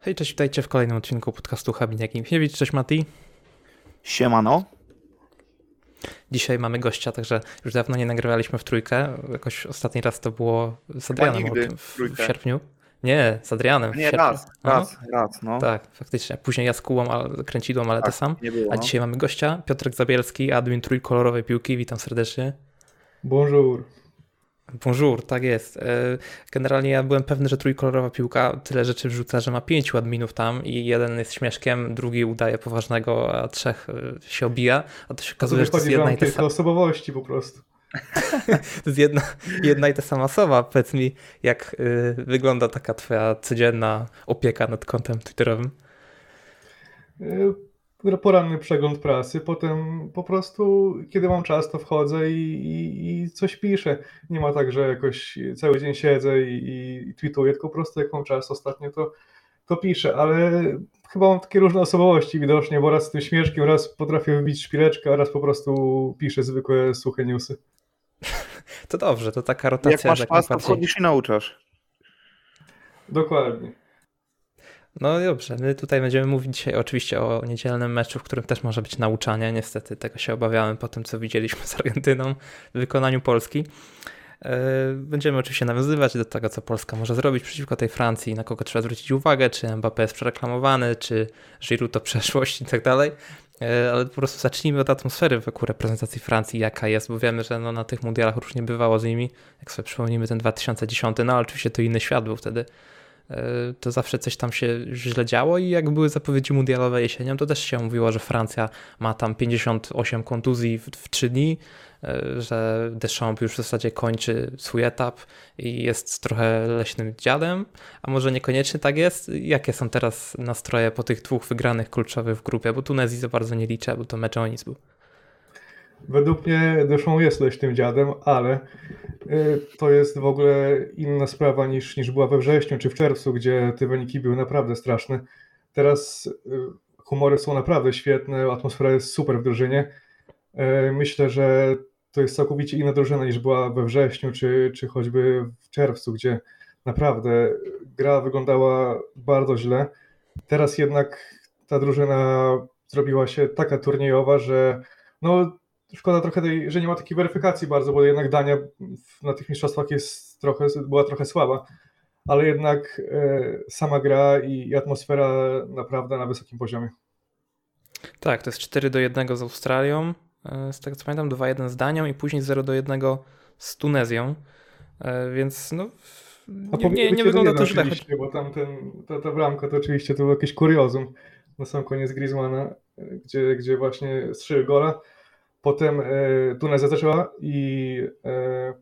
Hej, cześć, witajcie w kolejnym odcinku podcastu Habiniak Imkiewicz. Cześć Mati. Siemano. Dzisiaj mamy gościa, także już dawno nie nagrywaliśmy w trójkę. Jakoś ostatni raz to było z Adrianem w, w, sierpniu. Nie, z Adrianem. w Nie, sierpniu. raz, raz, raz, no. Tak, faktycznie. Później ja z Kułą, ale kręcidłą, ale Tak, to sam. Nie było, A no. dzisiaj mamy gościa, Piotrek Zabielski, admin trójkolorowej piłki. Witam serdecznie. Bonjour. Bonjour, tak jest. E, Generalnie ja byłem pewny, że trójkolorowa piłka tyle rzeczy wrzuca, że ma pięciu adminów tam i jeden jest śmieszkiem, drugi udaje poważnego, a trzech e, się obija, a to się okazuje, że to jest jedna i ta sama. osobowości po prostu. To jest jedna, jedna i ta sama osoba. Powiedz mi, jak y, wygląda taka twoja codzienna opieka nad kontem twitterowym? Poranny przegląd prasy, potem po prostu, kiedy mam czas, to wchodzę i, i, i coś piszę. Nie ma tak, że jakoś cały dzień siedzę i, i tweetuję, tylko po prostu jak mam czas ostatnio, to, to piszę, ale chyba mam takie różne osobowości widocznie, bo raz z tym śmieszkiem, raz potrafię wybić szpileczkę, a raz po prostu piszę zwykłe suche newsy. To dobrze, to taka Jak rotacja, masz że jak czas, to wchodzisz i nauczasz. Dokładnie. No dobrze, my tutaj będziemy mówić dzisiaj oczywiście o niedzielnym meczu, w którym też może być nauczanie. Niestety tego się obawiałem po tym, co widzieliśmy z Argentyną w wykonaniu Polski. E, Będziemy oczywiście nawiązywać do tego, co Polska może zrobić przeciwko tej Francji, na kogo trzeba zwrócić uwagę, czy Mbappé jest przereklamowany, czy Giroud to przeszłość i tak dalej. E, Ale po prostu zacznijmy od atmosfery wokół reprezentacji Francji, jaka jest, bo wiemy, że no na tych mundialach różnie bywało z nimi. Jak sobie przypomnimy ten 2010, no ale oczywiście to inny świat był wtedy to zawsze coś tam się źle działo i jak były zapowiedzi mundialowe jesienią, to też się mówiło, że Francja ma tam 58 kontuzji w, w 3 dni, e, że Deschamps już w zasadzie kończy swój etap i jest trochę leśnym dziadem, a może niekoniecznie tak jest? Jakie są teraz nastroje po tych dwóch wygranych kluczowych w grupie? Bo Tunezji za bardzo nie liczę, bo to mecz o nic był. Według mnie Deschamps jest leśnym dziadem, ale y, to jest w ogóle inna sprawa niż, niż była we wrześniu czy w czerwcu, gdzie te wyniki były naprawdę straszne. Teraz y, humory są naprawdę świetne, atmosfera jest super w drużynie. Y, Myślę, że to jest całkowicie inna drużyna niż była we wrześniu czy, czy choćby w czerwcu, gdzie naprawdę gra wyglądała bardzo źle. Teraz jednak ta drużyna zrobiła się taka turniejowa, że no, szkoda trochę, tej, że nie ma takiej weryfikacji bardzo, bo jednak Dania na tych mistrzostwach jest trochę, była trochę słaba, ale jednak e, sama gra i, atmosfera naprawdę na wysokim poziomie. Tak, to jest 4 do 1 z Australią, e, z tego co pamiętam 2-1 z Danią i później 0 do 1 z Tunezją, E, więc no A nie, nie, nie wygląda to 1-1 źle, choć bo tam ten, ta, ta bramka to oczywiście to był jakieś kuriozum na sam koniec Griezmana, gdzie, gdzie właśnie strzelił gola. Potem e, Tunezja zaczęła i, e,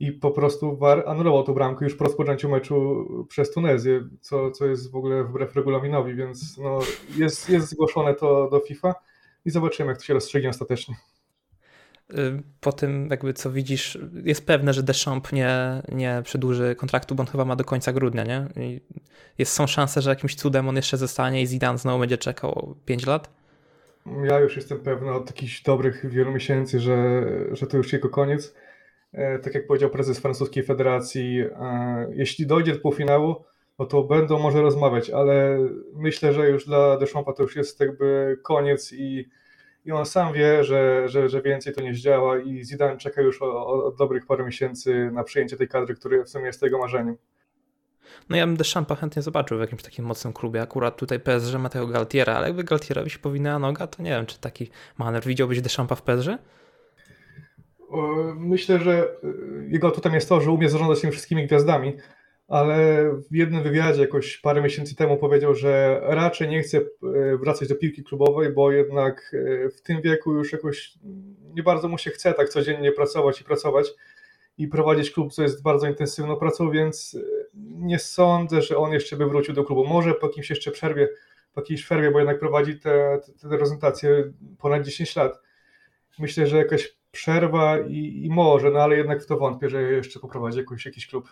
i po prostu VAR anulował tą bramkę już po rozpoczęciu meczu przez Tunezję, co, co jest w ogóle wbrew regulaminowi, więc no, jest, jest zgłoszone to do FIFA i zobaczymy, jak to się rozstrzygnie ostatecznie. Y, po tym jakby co widzisz, jest pewne, że Deschamps nie, nie przedłuży kontraktu, bo on chyba ma do końca grudnia, nie? I jest, są szanse, że jakimś cudem on jeszcze zostanie i Zidane znowu będzie czekał 5 lat? Ja już jestem pewny od jakichś dobrych wielu miesięcy, że, że to już jego koniec. E, Tak jak powiedział prezes francuskiej federacji, e, jeśli dojdzie do półfinału, no to będą może rozmawiać, ale myślę, że już dla Deschampa to już jest jakby koniec i, i on sam wie, że, że, że więcej to nie zdziała i Zidane czeka już o- o- od dobrych paru miesięcy na przyjęcie tej kadry, który w sumie jest jego marzeniem. No ja bym Deschampa chętnie zobaczył w jakimś takim mocnym klubie. Akurat tutaj PSG ma tego Galtiera, ale jakby Galtierowi się powinna noga, to nie wiem, czy taki manewr widziałbyś Deschampa w PSG? Myślę, że y, jego atutem jest to, że umie zarządzać tymi wszystkimi gwiazdami, ale w jednym wywiadzie jakoś parę miesięcy temu powiedział, że raczej nie chce y, wracać do piłki klubowej, bo jednak y, w tym wieku już jakoś nie bardzo mu się chce tak codziennie pracować i pracować i prowadzić klub, co jest bardzo intensywną pracą, więc nie sądzę, że on jeszcze by wrócił do klubu. Może po jakimś jeszcze przerwie, po jakiejś przerwie, bo jednak prowadzi te, te, te reprezentacje ponad 10 lat. Myślę, że jakaś przerwa i, i może, no ale jednak w to wątpię, że jeszcze poprowadzi jakoś, jakiś klub.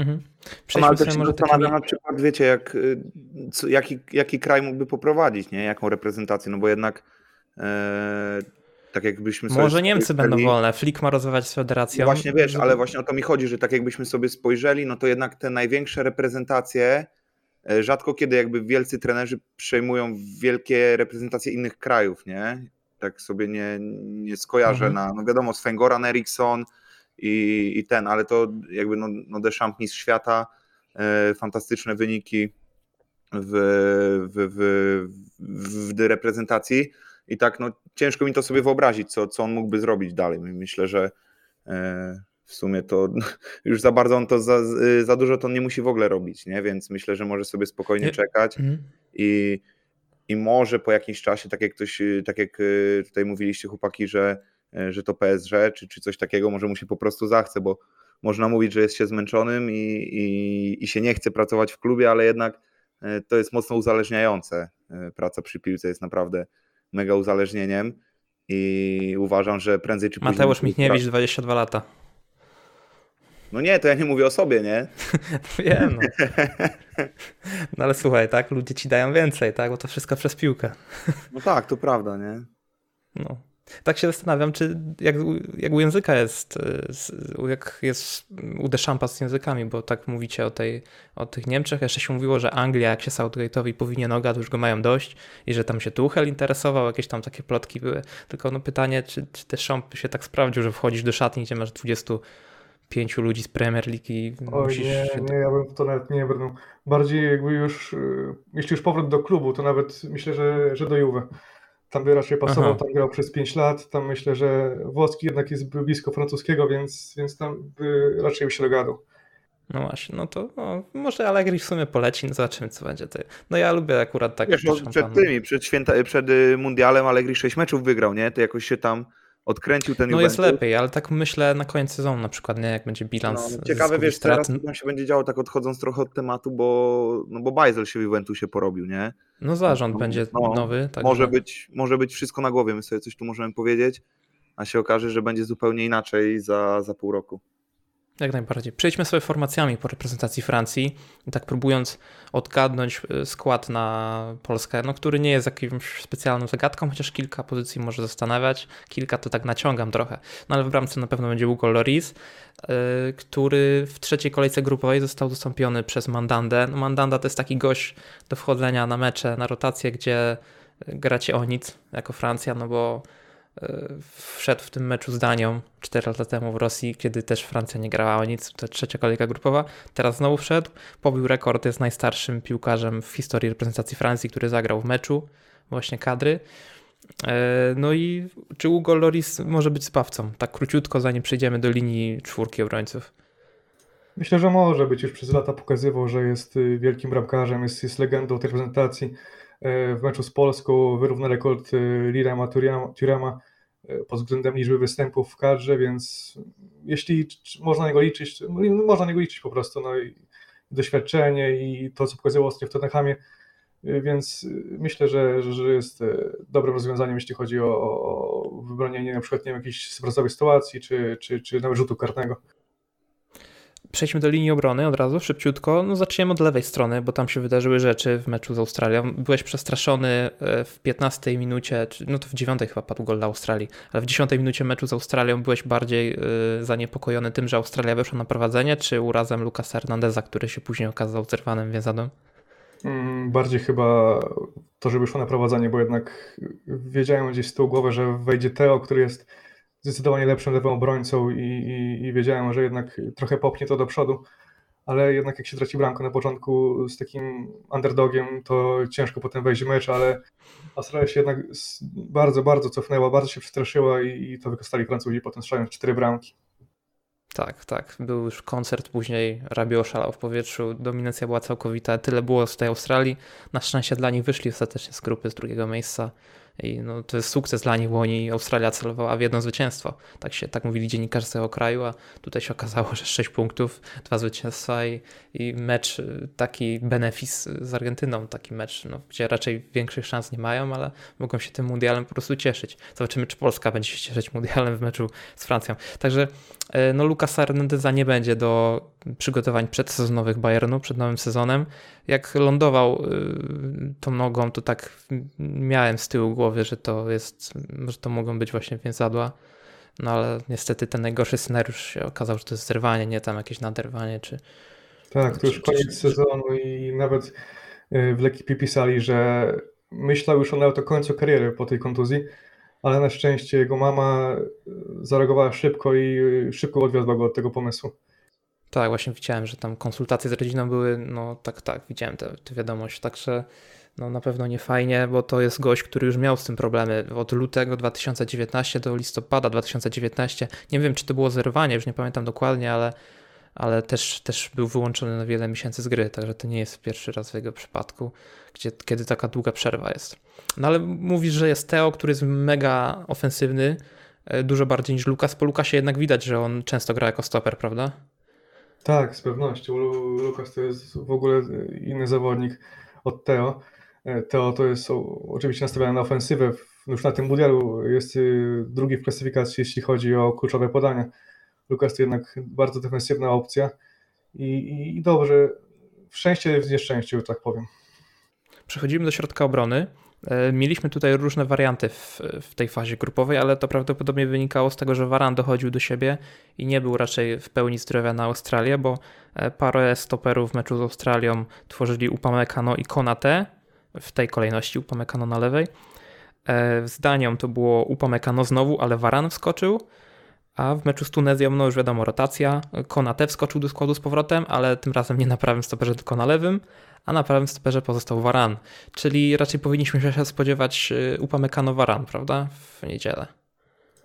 Mhm. No, też się może takimi... na przykład, wiecie, jak, y, co, jaki, jaki kraj mógłby poprowadzić, nie? Jaką reprezentację, no bo jednak e, tak jakbyśmy sobie Może Niemcy spojrzeli- będą wolne, Flick ma rozmawiać z No federacją. właśnie wiesz, ale właśnie o to mi chodzi, że tak jakbyśmy sobie spojrzeli, no to jednak te największe reprezentacje e, rzadko kiedy jakby wielcy trenerzy przejmują wielkie reprezentacje innych krajów, nie? Tak sobie nie, nie skojarzę mhm. na, no wiadomo, Sven Goran Eriksson i, i ten, ale to jakby no, no Deschamps mistrz świata, e, fantastyczne wyniki w, w, w, w reprezentacji i tak no, ciężko mi to sobie wyobrazić, co, co on mógłby zrobić dalej. Myślę, że e, w sumie to już za bardzo on to za, za dużo to nie musi w ogóle robić, nie? więc myślę, że może sobie spokojnie czekać mhm. i, i może po jakimś czasie, tak jak ktoś, tak jak e, tutaj mówiliście chłopaki, że, e, że to PSG czy, czy coś takiego, może mu się po prostu zachce, bo można mówić, że jest się zmęczonym i, i, i się nie chce pracować w klubie, ale jednak to jest mocno uzależniające. Praca przy piłce jest naprawdę mega uzależnieniem i uważam, że prędzej czy później... Mateusz Michniewicz, 22 lata. No nie, to ja nie mówię o sobie, nie? Wiem, no. no ale słuchaj, tak, ludzie ci dają więcej, tak, bo to wszystko przez piłkę. No tak, to prawda, nie? No. Tak się zastanawiam, czy jak, jak u języka jest, y, jak jest u Deschampa z językami, bo tak mówicie o, tej, o tych Niemczech. Jeszcze się mówiło, że Anglia, jak się Southgate'owi powinien oga, to już go mają dość i że tam się Tuchel interesował, jakieś tam takie plotki były. Tylko no pytanie, czy, czy Deschamps się tak sprawdził, że wchodzisz do szatni, gdzie masz 25 ludzi z Premier League i Oj, musisz... nie, nie, ja bym w to nawet nie brnął. Bardziej jakby już, y, jeśli już powrót do klubu, to nawet myślę, że, że do Juve tam by raczej pasował, Aha. tam grał przez 5 lat, tam myślę, że włoski jednak jest blisko francuskiego, więc, więc tam by raczej by się dogadał. No właśnie, no to no, może Allegri w sumie poleci, no zobaczymy co będzie. No ja lubię akurat tak. Wiesz, no, przed tymi, przed, święta, przed y, mundialem Allegri 6 meczów wygrał, nie? To jakoś się tam odkręcił ten No Juventus. jest lepiej, ale tak myślę na koniec sezonu na przykład, nie? Jak będzie bilans. No, ciekawe, wiesz, strat. teraz tam się będzie działo tak odchodząc trochę od tematu, bo, no bo Bajzel się w Juventusie porobił, nie? No zarząd no, będzie no, nowy. Tak może, być, może być wszystko na głowie, my sobie coś tu możemy powiedzieć, a się okaże, że będzie zupełnie inaczej za, za pół roku. Jak najbardziej. Przejdźmy sobie formacjami po reprezentacji Francji, tak próbując odgadnąć y, skład na Polskę, no, który nie jest jakimś specjalną zagadką, chociaż kilka pozycji może zastanawiać, kilka to tak naciągam trochę. No ale w bramce na pewno będzie Hugo Loris, yy, który w trzeciej kolejce grupowej został zastąpiony przez Mandandę. No, Mandanda to jest taki gość do wchodzenia na mecze, na rotację, gdzie gracie o nic jako Francja, no bo wszedł w tym meczu z Danią 4 lata temu w Rosji, kiedy też Francja nie grała o nic, to trzecia kolejka grupowa. Teraz znowu wszedł, pobił rekord, jest najstarszym piłkarzem w historii reprezentacji Francji, który zagrał w meczu właśnie kadry. E, no i czy Hugo Loris może być spawcą? Tak króciutko, zanim przejdziemy do linii czwórki obrońców. Myślę, że może być. Już przez lata pokazywał, że jest y, wielkim bramkarzem, jest, jest legendą tej reprezentacji. E, w meczu z Polską wyrówna rekord y, Lirama Turama E, pod względem liczby występów w kadrze, więc jeśli można na niego liczyć, no, można na niego liczyć po prostu, no i doświadczenie i to, co pokazało ostatnio w Tottenhamie, e, więc myślę, że, że jest e, dobrym rozwiązaniem, jeśli chodzi o, o wybronienie na przykład nie wiem, jakiejś sytuacji, czy, czy, czy nawet rzutu kartnego. Przejdźmy do linii obrony od razu, szybciutko. No zaczniemy od lewej strony, bo tam się wydarzyły rzeczy w meczu z Australią. Byłeś przestraszony e, w 15 minucie, no to w 9 chyba padł gol dla Australii, ale w 10 minucie meczu z Australią byłeś bardziej e, zaniepokojony tym, że Australia weszła na prowadzenie, czy urazem Lucasa Hernandeza, który się później okazał zerwanym więzadłem? Mm, bardziej chyba to, że wyszło na prowadzenie, bo jednak wiedziałem gdzieś z tyłu głowy, że wejdzie Teo, który jest zdecydowanie lepszym lewym obrońcą i, i, i, wiedziałem, że jednak trochę popchnie to do przodu, ale jednak jak się traci bramkę na początku z takim underdogiem, to ciężko potem wejść w mecz, ale Australia się jednak bardzo, bardzo cofnęła, bardzo się przestraszyła i, i to wykorzystali Francuzi, potem strzelając cztery bramki. Tak, tak. Był już koncert, później Rabio szalał w powietrzu, dominacja była całkowita. Tyle było z tej Australii. Na szczęście dla nich wyszli ostatecznie z grupy z drugiego miejsca. I no, to jest sukces dla nich, bo oni Australia celowała w jedno zwycięstwo. Tak, się, tak mówili dziennikarze z tego kraju, a tutaj się okazało, że 6 punktów, dwa zwycięstwa i, i mecz, y, taki benefis z Argentyną, taki mecz, no, gdzie raczej większych szans nie mają, ale mogą się tym mundialem po prostu cieszyć. Zobaczymy, czy Polska będzie się cieszyć mundialem w meczu z Francją. Także y, no, Lucasa Hernandeza nie będzie do przygotowań przedsezonowych Bayernu przed nowym sezonem. Jak lądował y, tą nogą, to tak miałem z tyłu głowy, że to jest, że to mogą być właśnie więzadła. No ale niestety ten najgorszy scenariusz się okazał, że to jest zerwanie, nie tam jakieś naderwanie czy, Tak, to już koniec sezonu i nawet y, w Lekki pisali, że myślał już o końcu kariery po tej kontuzji, ale na szczęście jego mama y, zareagowała szybko i szybko odwiodła go od tego pomysłu. Tak, właśnie widziałem, że tam konsultacje z rodziną były, no tak, tak, widziałem tę wiadomość, także no na pewno nie fajnie, bo to jest gość, który już miał z tym problemy od lutego 2019 do listopada 2019. Nie wiem, czy to było zerwanie, już nie pamiętam dokładnie, ale, ale też, też był wyłączony na wiele miesięcy z gry, także to nie jest pierwszy raz w jego przypadku, gdzie, kiedy taka długa przerwa jest. No ale mówisz, że jest Teo, który jest mega ofensywny, e, dużo bardziej niż Lukas. Po Lukasie jednak widać, że on często gra jako stoper, prawda? Tak, z pewnością. Lukas to jest w ogóle inny zawodnik od Teo. E, Teo to jest oczywiście nastawiony na ofensywę. Już na tym mundialu jest y, drugi w klasyfikacji, jeśli chodzi o kluczowe podania. Lukas to jednak bardzo defensywna opcja i, i, i dobrze. W szczęście w nieszczęściu, tak powiem. Przechodzimy do środka obrony. E, mieliśmy tutaj różne warianty w, w, tej fazie grupowej, ale to prawdopodobnie wynikało z tego, że Waran dochodził do siebie i nie był raczej w pełni zdrowia na Australię, bo e, parę stoperów w meczu z Australią tworzyli Upamecano i Konate, w tej kolejności Upamecano na lewej. E, z Danią to było Upamecano znowu, ale Waran wskoczył, a w meczu z Tunezją, no już wiadomo, rotacja. Konate wskoczył do składu z powrotem, ale tym razem nie na prawym stoperze, tylko na lewym, a na prawym stoperze pozostał Waran. Czyli raczej powinniśmy się spodziewać y, Upamecano Waran, prawda? W niedzielę.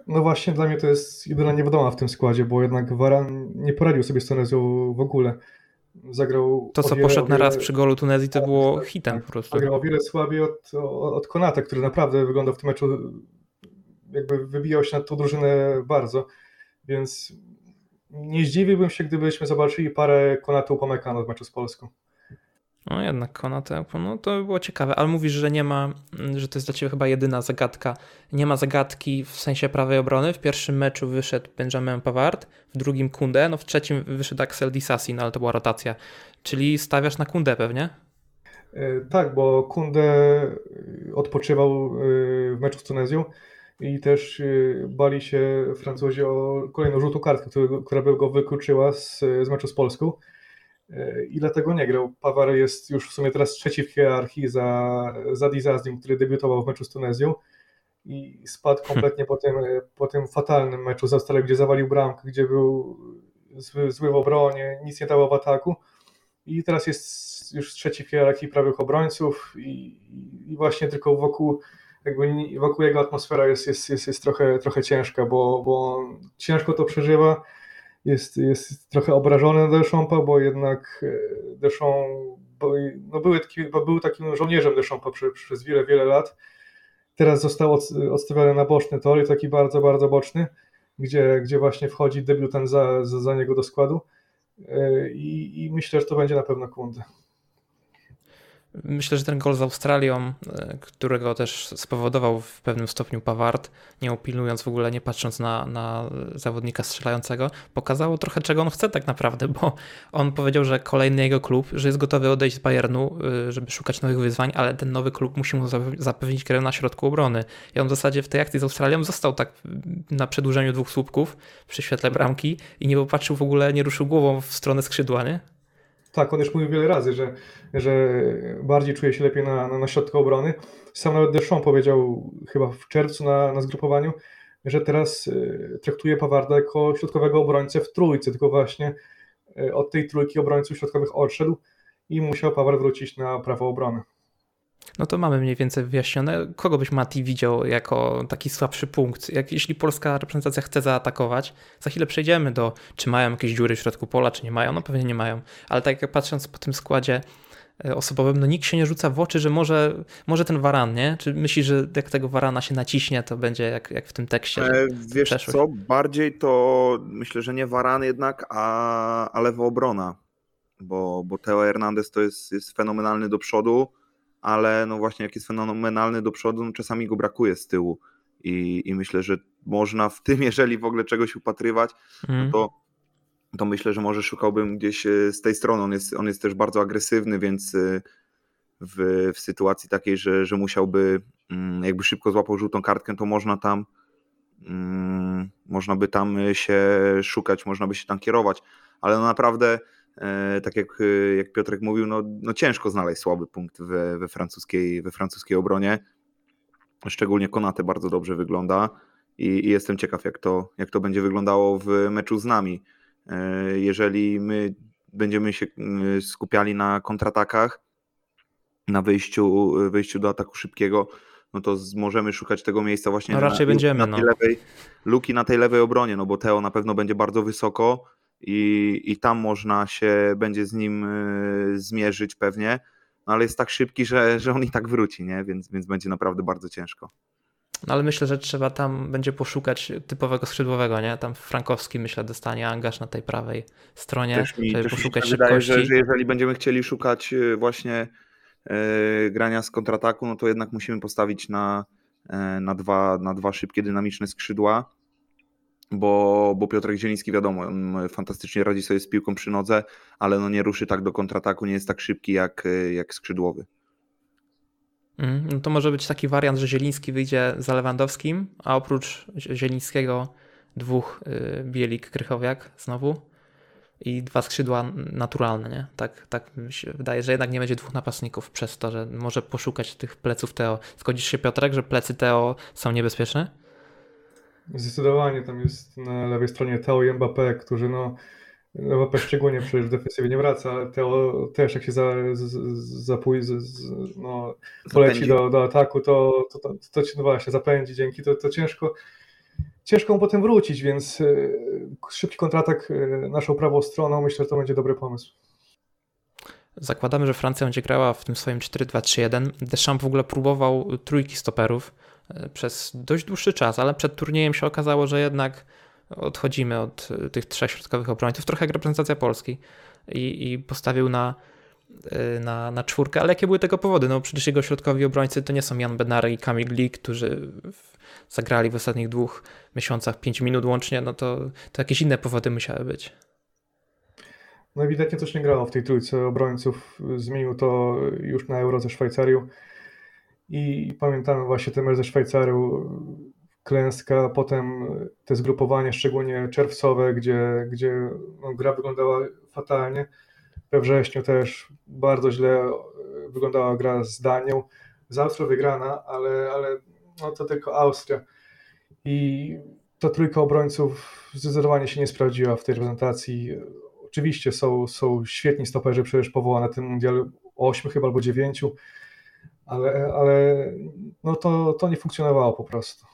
No właśnie, dla mnie to jest jedyna niewidoma w tym składzie, bo jednak Waran nie poradził sobie z Tunezją w ogóle. Zagrał. To, co poszedł na raz przy golu Tunezji, to było hitem po prostu. Zagrał o wiele słabiej od, od Konata, który naprawdę wyglądał w tym meczu, jakby wybijał się na tą drużynę bardzo. Więc nie zdziwiłbym się, gdybyśmy zobaczyli parę Konatu Upamecano w meczu z Polską. No jednak Konate, no to by było ciekawe, ale mówisz, że nie ma, że to jest dla Ciebie chyba jedyna zagadka. Nie ma zagadki w sensie prawej obrony. W pierwszym meczu wyszedł Benjamin Pavard, w drugim Kunde, no w trzecim wyszedł Axel Disassi, no ale to była rotacja. Czyli stawiasz na Kunde pewnie? E, tak, bo Kunde odpoczywał e, w meczu z Tunezją i też e, bali się Francuzi o kolejną żółtą kartkę, która by go wykluczyła z, z meczu z Polską i dlatego nie grał. Pawar jest już w sumie teraz trzeci w hierarchii za, za Dizazdim, który debiutował w meczu z Tunezją i spadł hm. kompletnie po tym, po tym fatalnym meczu z Australią, gdzie zawalił bramkę, gdzie był zły, zły w obronie, nic nie dało w ataku i teraz jest już trzeci w hierarchii prawych obrońców i, i właśnie tylko wokół jakby wokół jego atmosfera jest, jest, jest, jest trochę, trochę ciężka, bo, bo ciężko to przeżywa jest, jest trochę obrażony na Deschampa, bo jednak e, Deschamps no był, taki, był takim żołnierzem Deschampa przez, przez wiele, wiele lat. Teraz został odstawiony na boczny tor i taki bardzo, bardzo boczny, gdzie, gdzie właśnie wchodzi debiutant za, za, za niego do składu e, i, i myślę, że to będzie na pewno Kunde. Myślę, że ten gol z Australią, e, którego też spowodował w pewnym stopniu Pawart, nie opilnując w ogóle, nie patrząc na, na zawodnika strzelającego, pokazało trochę, czego on chce tak naprawdę, bo on powiedział, że kolejny jego klub, że jest gotowy odejść z Bayernu, e, żeby szukać nowych wyzwań, ale ten nowy klub musi mu zapewnić grę na środku obrony. I on w zasadzie w tej akcji z Australią został tak na przedłużeniu dwóch słupków przy świetle bramki i nie popatrzył w ogóle, nie ruszył głową w stronę skrzydła, nie? Tak, on już mówił wiele razy, że, że bardziej czuje się lepiej na, na, na środku obrony. Sam nawet Deschamps powiedział chyba w czerwcu na, na zgrupowaniu, że teraz y, traktuje Pawarda jako środkowego obrońcę w trójce, tylko właśnie y, od tej trójki obrońców środkowych odszedł i musiał Pawar wrócić na prawo obrony. No to mamy mniej więcej wyjaśnione. Kogo byś Mati widział jako taki słabszy punkt? Jak, jeśli polska reprezentacja chce zaatakować, za chwilę przejdziemy do, czy mają jakieś dziury w środku pola, czy nie mają. No pewnie nie mają, ale tak jak patrząc po tym składzie e, osobowym, no nikt się nie rzuca w oczy, że może, może ten waran, nie? Czy myślisz, że jak tego warana się naciśnie, to będzie jak, jak w tym tekście? E, wiesz co, bardziej to myślę, że nie waran jednak, a, a lewa obrona, bo, bo Teo Hernandez to jest, jest fenomenalny do przodu ale no właśnie jak jest fenomenalny do przodu, no czasami go brakuje z tyłu i, i myślę, że można w tym, jeżeli w ogóle czegoś upatrywać, mm. to, to myślę, że może szukałbym gdzieś e, z tej strony. On jest, on jest też bardzo agresywny, więc e, w, w sytuacji takiej, że, że musiałby mm, jakby szybko złapał żółtą kartkę, to można tam mm, można by tam się szukać, można by się tam kierować, ale no naprawdę e, tak jak, jak Piotrek mówił, no, no ciężko znaleźć słaby punkt we, we, francuskiej, we francuskiej obronie. Szczególnie Konate bardzo dobrze wygląda i, i jestem ciekaw, jak to, jak to będzie wyglądało w meczu z nami. Jeżeli my będziemy się skupiali na kontratakach, na wyjściu, wyjściu do ataku szybkiego, no to możemy szukać tego miejsca właśnie no raczej na, będziemy, na no. tej lewej, luki na tej lewej obronie, no bo Teo na pewno będzie bardzo wysoko i, i tam można się będzie z nim y, zmierzyć pewnie, no ale jest tak szybki, że, że on i tak wróci, nie? Więc, więc będzie naprawdę bardzo ciężko. No ale myślę, że trzeba tam będzie poszukać typowego skrzydłowego, nie? Tam Frankowski myślę dostanie angaż na tej prawej stronie, też mi, żeby też poszukać mi się wydaje, szybkości. że, że jeżeli będziemy chcieli szukać y, właśnie e, grania z kontrataku, no to jednak musimy postawić na, e, na, dwa, na dwa szybkie, dynamiczne skrzydła, bo, bo Piotrek Zieliński wiadomo, fantastycznie radzi sobie z piłką przy nodze, ale no nie ruszy tak do kontrataku, nie jest tak szybki jak, jak skrzydłowy. Mm, no to może być taki wariant, że Zieliński wyjdzie za Lewandowskim, a oprócz Zielińskiego dwóch y, Bielik, Krychowiak znowu i dwa skrzydła naturalne, nie? Tak, tak mi się wydaje, że jednak nie będzie dwóch napastników przez to, że może poszukać tych pleców Teo. Zgodzisz się Piotrek, że plecy Teo są niebezpieczne? Zdecydowanie tam jest na lewej stronie Teo i Mbappé, którzy no Mbappé szczególnie przecież w defensywie nie wraca, ale Teo też jak się za, zapój, no, poleci do, do ataku, to, to, to, to no właśnie zapędzi dzięki, to, to ciężko ciężko mu potem wrócić, więc y, szybki kontratak y, naszą prawą stroną, myślę, że to będzie dobry pomysł. Zakładamy, że Francja będzie grała w tym swoim 4-2-3-1. Deschamps w ogóle próbował trójki stoperów y, przez dość dłuższy czas, ale przed turniejem się okazało, że jednak odchodzimy od tych trzech środkowych obrońców, trochę jak reprezentacja Polski i, i postawił na, na, na czwórkę, ale jakie były tego powody? No przecież jego środkowi obrońcy to nie są Jan Bednarek i Kamil Glik, którzy zagrali w ostatnich dwóch miesiącach 5 minut łącznie, no to, to jakieś inne powody musiały być. No ewidentnie coś nie grało w tej trójce obrońców. Zmienił to już na Euro ze Szwajcarią. I pamiętamy właśnie ten mecz ze Szwajcarią, klęska, potem te zgrupowanie, szczególnie czerwcowe, gdzie, gdzie no, gra wyglądała fatalnie. We wrześniu też bardzo źle wyglądała gra z Danią. Z Austrią wygrana, ale, ale no to tylko Austria. I ta trójka obrońców zdecydowanie się nie sprawdziła w tej reprezentacji. Oczywiście są, są świetni stoperzy, przecież powołane na ten mundial, ośmiu chyba albo dziewięciu, ale, ale no to, to nie funkcjonowało po prostu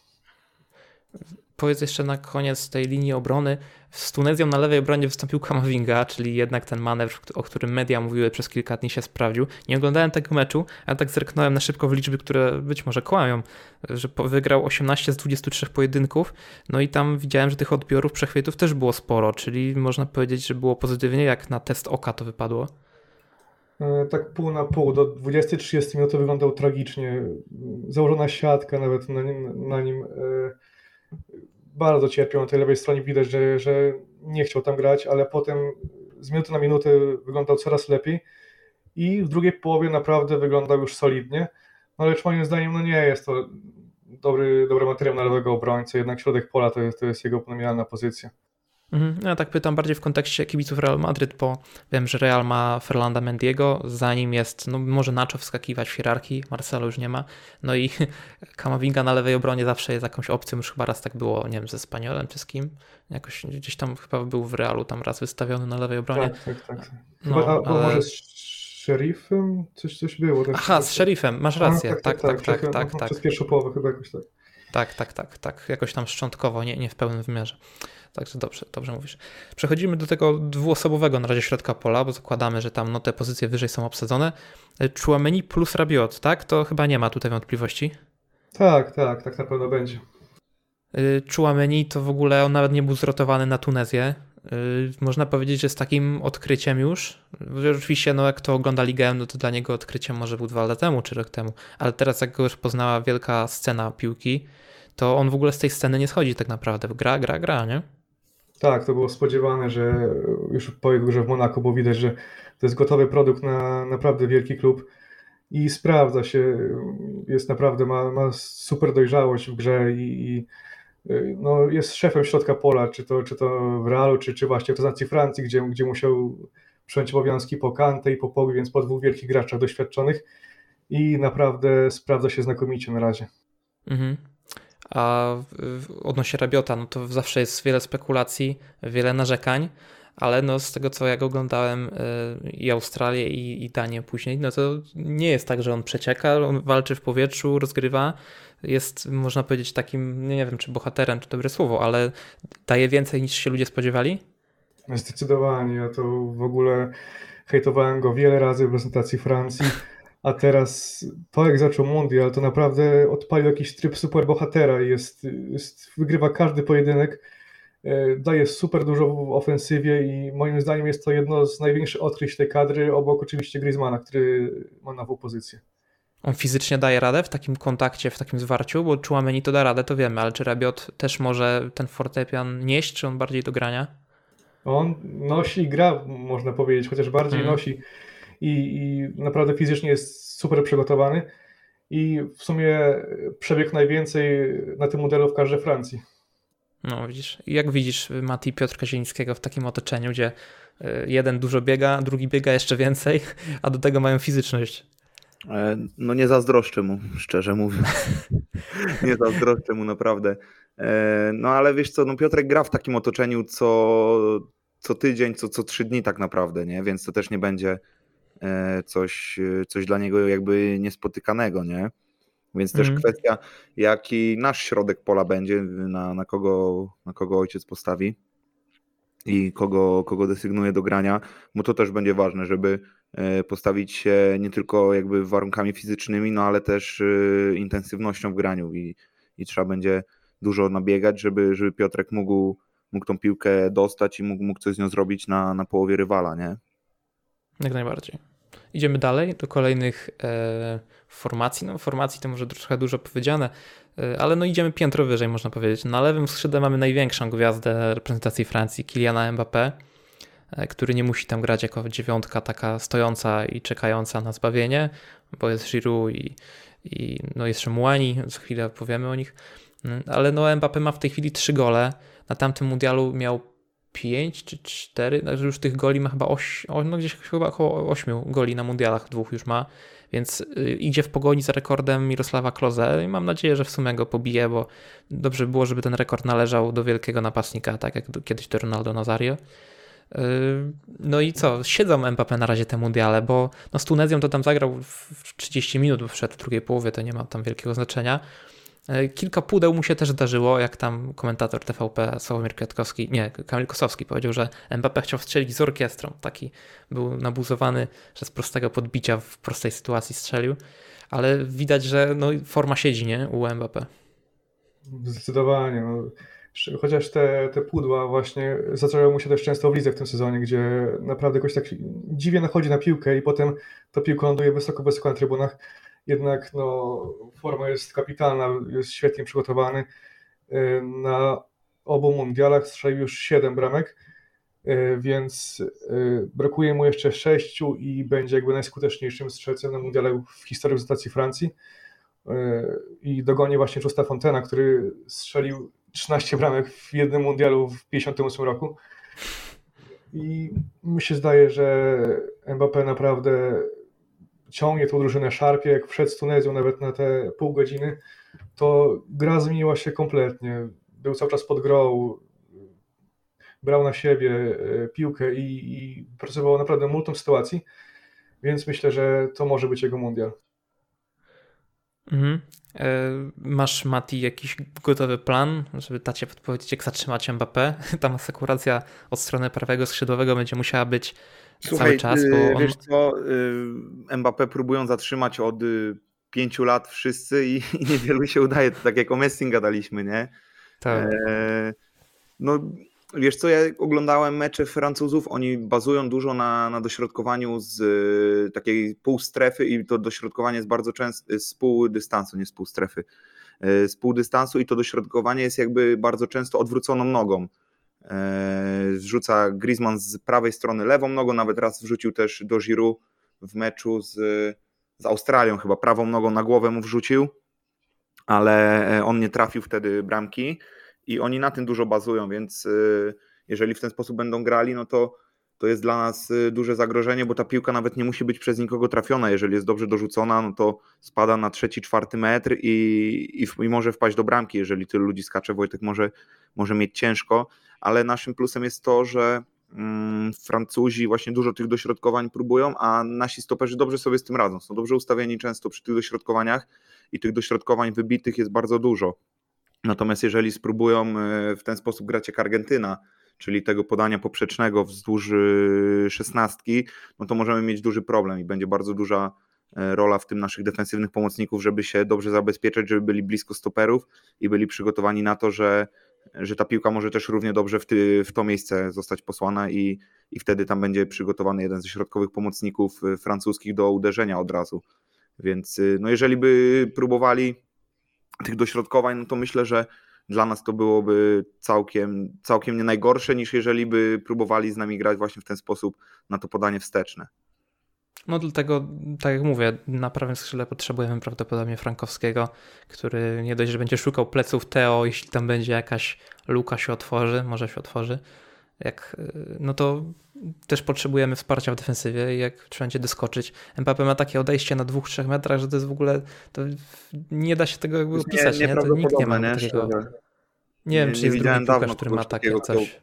powiedz jeszcze na koniec tej linii obrony. Z Tunezją na lewej obronie wystąpił Kamavinga, czyli jednak ten manewr, o którym media mówiły przez kilka dni się sprawdził. Nie oglądałem tego meczu, ale tak zerknąłem na szybko w liczby, które być może kłamią, że wygrał 18 z 23 pojedynków, no i tam widziałem, że tych odbiorów, przechwytów też było sporo, czyli można powiedzieć, że było pozytywnie, jak na test oka to wypadło. E, tak pół na pół, do 20-30 minut wyglądał tragicznie. Założona siatka nawet na nim, na nim e, bardzo cierpiał na tej lewej stronie, widać, że, że nie chciał tam grać, ale potem z minuty na minutę wyglądał coraz lepiej i w drugiej połowie naprawdę wyglądał już solidnie, no lecz moim zdaniem no nie jest to dobry, dobry materiał na lewego obrońcę, jednak środek pola to jest, to jest jego nominalna pozycja. Mhm. Ja tak pytam bardziej w kontekście kibiców Real Madryt, bo wiem, że Real ma Ferlanda Mendiego, za nim jest, no może Nacho wskakiwać w hierarchii, Marcelo już nie ma, no i Kamavinga na lewej obronie zawsze jest jakąś opcją, już chyba raz tak było, nie wiem, ze Spaniolem czy z kim, jakoś gdzieś tam chyba był w Realu, tam raz wystawiony na lewej obronie. Tak, tak, tak. Chyba, no, a, ale... może z szerifem? Coś, coś było. Tak, Aha, z szerifem, masz rację, tak, tak, tak, tak, tak, tak, tak. Przez pierwszą połowę chyba jakoś tak. Tak, tak, tak, tak, jakoś tam szczątkowo, nie, nie w pełnym wymiarze. Także dobrze, dobrze mówisz. Przechodzimy do tego dwuosobowego na razie środka pola, bo zakładamy, że tam no, te pozycje wyżej są obsadzone. Chouameni plus Rabiot, tak? To chyba nie ma tutaj wątpliwości. Tak, tak, tak na pewno będzie. Chouameni to w ogóle on nawet nie był zrotowany na Tunezję. Można powiedzieć, że z takim odkryciem już, oczywiście no jak to ogląda ligę, no to dla niego odkryciem może był dwa lata temu czy rok temu, ale teraz jak go już poznała wielka scena piłki, to on w ogóle z tej sceny nie schodzi tak naprawdę. Gra, gra, gra, nie? Tak, to było spodziewane, że już po jego grze w Monaco było widać, że to jest gotowy produkt na naprawdę wielki klub i sprawdza się, jest naprawdę, ma, ma super dojrzałość w grze i, i no, jest szefem środka pola, czy to, czy to w Realu, czy, czy właśnie w reprezentacji Francji, gdzie, gdzie musiał przejąć obowiązki po Kante i po Pogbi, więc po dwóch wielkich graczach doświadczonych i naprawdę sprawdza się znakomicie na razie. Mhm. A odnośnie Rabiota, no to zawsze jest wiele spekulacji, wiele narzekań, ale no z tego co jak oglądałem y, i Australię i, i Danię później, no to nie jest tak, że on przecieka, on walczy w powietrzu, rozgrywa, jest można powiedzieć takim, nie wiem czy bohaterem, czy dobre słowo, ale daje więcej niż się ludzie spodziewali? Zdecydowanie, ja to w ogóle hejtowałem go wiele razy w prezentacji Francji, a teraz to jak zaczął mundial, to naprawdę odpalił jakiś tryb superbohatera i jest, jest, wygrywa każdy pojedynek, e, daje super dużo w ofensywie i moim zdaniem jest to jedno z największych odkryć tej kadry, obok oczywiście Griezmana, który ma nową pozycję. On fizycznie daje radę w takim kontakcie, w takim zwarciu, bo Chouameni to da radę, to wiemy, ale czy Rabiot też może ten fortepian nieść, czy on bardziej do grania? On nosi i gra, można powiedzieć, chociaż bardziej hmm. nosi i, i naprawdę fizycznie jest super przygotowany i w sumie przebiegł najwięcej na tym modelu w każdej Francji. No widzisz, jak widzisz Mati Piotr Kazińskiego w takim otoczeniu, gdzie e, jeden dużo biega, drugi biega jeszcze więcej, a do tego mają fizyczność. E, no nie zazdroszczę mu, szczerze mówiąc. nie zazdroszczę mu naprawdę. E, no ale wiesz co, no Piotrek gra w takim otoczeniu co, co tydzień, co, co trzy dni tak naprawdę, nie? Więc to też nie będzie coś, coś dla niego jakby niespotykanego, nie? Więc też mm. kwestia, jaki nasz środek pola będzie, na, na, kogo, na kogo ojciec postawi i kogo, kogo desygnuje do grania, bo to też będzie ważne, żeby E, postawić się nie tylko jakby warunkami fizycznymi, no ale też e, intensywnością w graniu i, i trzeba będzie dużo nabiegać, żeby, żeby Piotrek mógł, mógł tą piłkę dostać i mógł, mógł coś z nią zrobić na, na połowie rywala, nie? Jak najbardziej. Idziemy dalej do kolejnych e, formacji. No, formacji to może trochę dużo powiedziane, e, ale no idziemy piętro wyżej, można powiedzieć. Na lewym skrzydle mamy największą gwiazdę reprezentacji Francji, Kyliana Mbappé. E, który nie musi tam grać jako dziewiątka taka stojąca i czekająca na zbawienie, bo jest Giroud i, i no jeszcze Muani, za chwilę powiemy o nich, mm, ale no Mbappé ma w tej chwili trzy gole, na tamtym mundialu miał 5 czy 4, także już tych goli ma chyba 8, no gdzieś chyba około 8 goli na mundialach, dwóch już ma, więc y, idzie w pogoni za rekordem Mirosława Kloze i mam nadzieję, że w sumie go pobije, bo dobrze by było, żeby ten rekord należał do wielkiego napastnika, tak jak kiedyś do Ronaldo Nazario. Yy, no i co? Siedzą Mbappé na razie te mundiale, bo no z Tunezją to tam zagrał w 30 minut, bo wszedł w drugiej połowie, to nie ma tam wielkiego znaczenia. Yy, kilka pudeł mu się też zdarzyło, jak tam komentator TVP Sławomir Kwiatkowski, nie, Kamil Kosowski powiedział, że Mbappé chciał strzelić z orkiestrą. Taki był nabuzowany, że z prostego podbicia w prostej sytuacji strzelił, ale widać, że no, forma siedzi, nie, u Mbappé. Zdecydowanie. No Chociaż te, te pudła właśnie zaczęły mu się też często w lidze w tym sezonie, gdzie naprawdę jakoś tak dziwnie nachodzi na piłkę i potem ta piłka ląduje wysoko, wysoko na trybunach. Jednak no, forma jest kapitalna, jest świetnie przygotowany. Y, na obu mundialach strzelił już 7 bramek, y, więc y, brakuje mu jeszcze 6 i będzie jakby najskuteczniejszym strzelcem na mundiale w historii reprezentacji Francji. I dogoni właśnie Justa Fontena, który strzelił 13 bramek w jednym mundialu w 58 roku. I mi się zdaje, że Mbappé naprawdę ciągnie tą drużynę szarpie, jak wszedł z Tunezją nawet na te pół godziny, to gra zmieniła się kompletnie. Był cały czas pod grą, brał na siebie e, piłkę i, i pracował naprawdę multum sytuacji, więc myślę, że to może być jego mundial. Mhm. E, masz, Mati, jakiś gotowy plan, żeby tacie podpowiedzieć, jak zatrzymać Mbappé? Tam asekuracja od strony prawego skrzydłowego będzie musiała być Słuchaj, cały czas. Bo y, on... Wiesz co, y, Mbappé próbują zatrzymać od y, pięciu lat wszyscy i, i niewielu się udaje. To tak jak o Messi gadaliśmy, nie? Tak. E, no Wiesz co, ja oglądałem mecze Francuzów, oni bazują dużo na, na dośrodkowaniu z y, takiej półstrefy i to dośrodkowanie jest bardzo często z półdystansu, nie z półstrefy, y, z półdystansu i to dośrodkowanie jest jakby bardzo często odwróconą nogą. Y, zrzuca Griezmann z prawej strony lewą nogą, nawet raz wrzucił też do Giroud w meczu z, z Australią, chyba prawą nogą na głowę mu wrzucił, ale on nie trafił wtedy bramki i oni na tym dużo bazują, więc y, jeżeli w ten sposób będą grali, no to to jest dla nas y, duże zagrożenie, bo ta piłka nawet nie musi być przez nikogo trafiona. Jeżeli jest dobrze dorzucona, no to spada na trzeci, czwarty metr i, i, i może wpaść do bramki. Jeżeli tylu ludzi skacze, Wojtek może, może mieć ciężko, ale naszym plusem jest to, że mm, Francuzi właśnie dużo tych dośrodkowań próbują, a nasi stoperzy dobrze sobie z tym radzą. Są dobrze ustawieni często przy tych dośrodkowaniach i tych dośrodkowań wybitych jest bardzo dużo. Natomiast jeżeli spróbują y, w ten sposób grać jak Argentyna, czyli tego podania poprzecznego wzdłuż y, szesnastki, no to możemy mieć duży problem i będzie bardzo duża e, rola w tym naszych defensywnych pomocników, żeby się dobrze zabezpieczyć, żeby byli blisko stoperów i byli przygotowani na to, że, że ta piłka może też równie dobrze w, ty, w to miejsce zostać posłana i, i wtedy tam będzie przygotowany jeden ze środkowych pomocników y, francuskich do uderzenia od razu. Więc y, no jeżeli by próbowali tych dośrodkowań, no to myślę, że dla nas to byłoby całkiem, całkiem nie najgorsze, niż jeżeli by próbowali z nami grać właśnie w ten sposób na to podanie wsteczne. No dlatego, tak jak mówię, na prawym skrzydle potrzebujemy prawdopodobnie Frankowskiego, który nie dość, że będzie szukał pleców Teo, jeśli tam będzie jakaś luka się otworzy, może się otworzy, jak, no to też potrzebujemy wsparcia w defensywie i jak trzeba będzie doskoczyć. Mbappé ma takie odejście na dwóch, trzech metrach, że to jest w ogóle, to nie da się tego jakby opisać, nie? nie? To nikt nie ma nie? takiego. Nie, wiem, czy jest drugi piłkarz, który ma takie takiego, coś.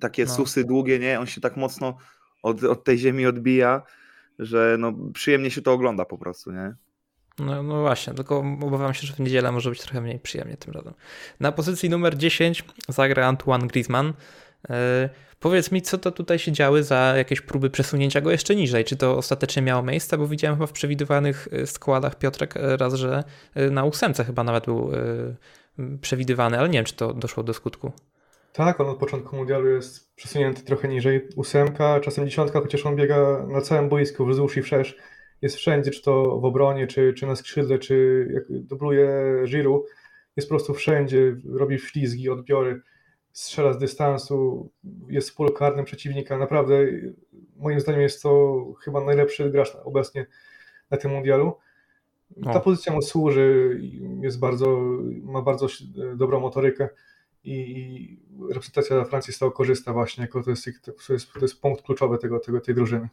takie no. susy długie, nie? On się tak mocno od, od tej ziemi odbija, że no, przyjemnie się to ogląda po prostu, nie? No, no właśnie, tylko obawiam się, że w niedzielę może być trochę mniej przyjemnie tym razem. Na pozycji numer 10 zagra Antoine Griezmann. E, powiedz mi, co to tutaj się działy za jakieś próby przesunięcia go jeszcze niżej? Czy to ostatecznie miało miejsce? Bo widziałem chyba w przewidywanych e, składach Piotrek e, raz, że na ósemce chyba nawet był przewidywany, ale nie wiem, czy to doszło do skutku. Tak, on od początku mundialu jest przesunięty trochę niżej. Ósemka, czasem dziesiątka, chociaż on biega na całym boisku, wzdłuż i wszerz. Jest wszędzie, czy to w obronie, czy, czy na skrzydle, czy jak dubluje Giroud. Jest po prostu wszędzie, robi ślizgi, odbiory strzela z dystansu, jest w polu karnym przeciwnika. Naprawdę, moim zdaniem, jest to chyba najlepszy gracz obecnie na tym mundialu. Ta pozycja mu służy, jest bardzo, ma bardzo dobrą motorykę i reprezentacja Francji z tego korzysta właśnie, jako to jest, to jest, to jest punkt kluczowy tego, tego, tej drużyny.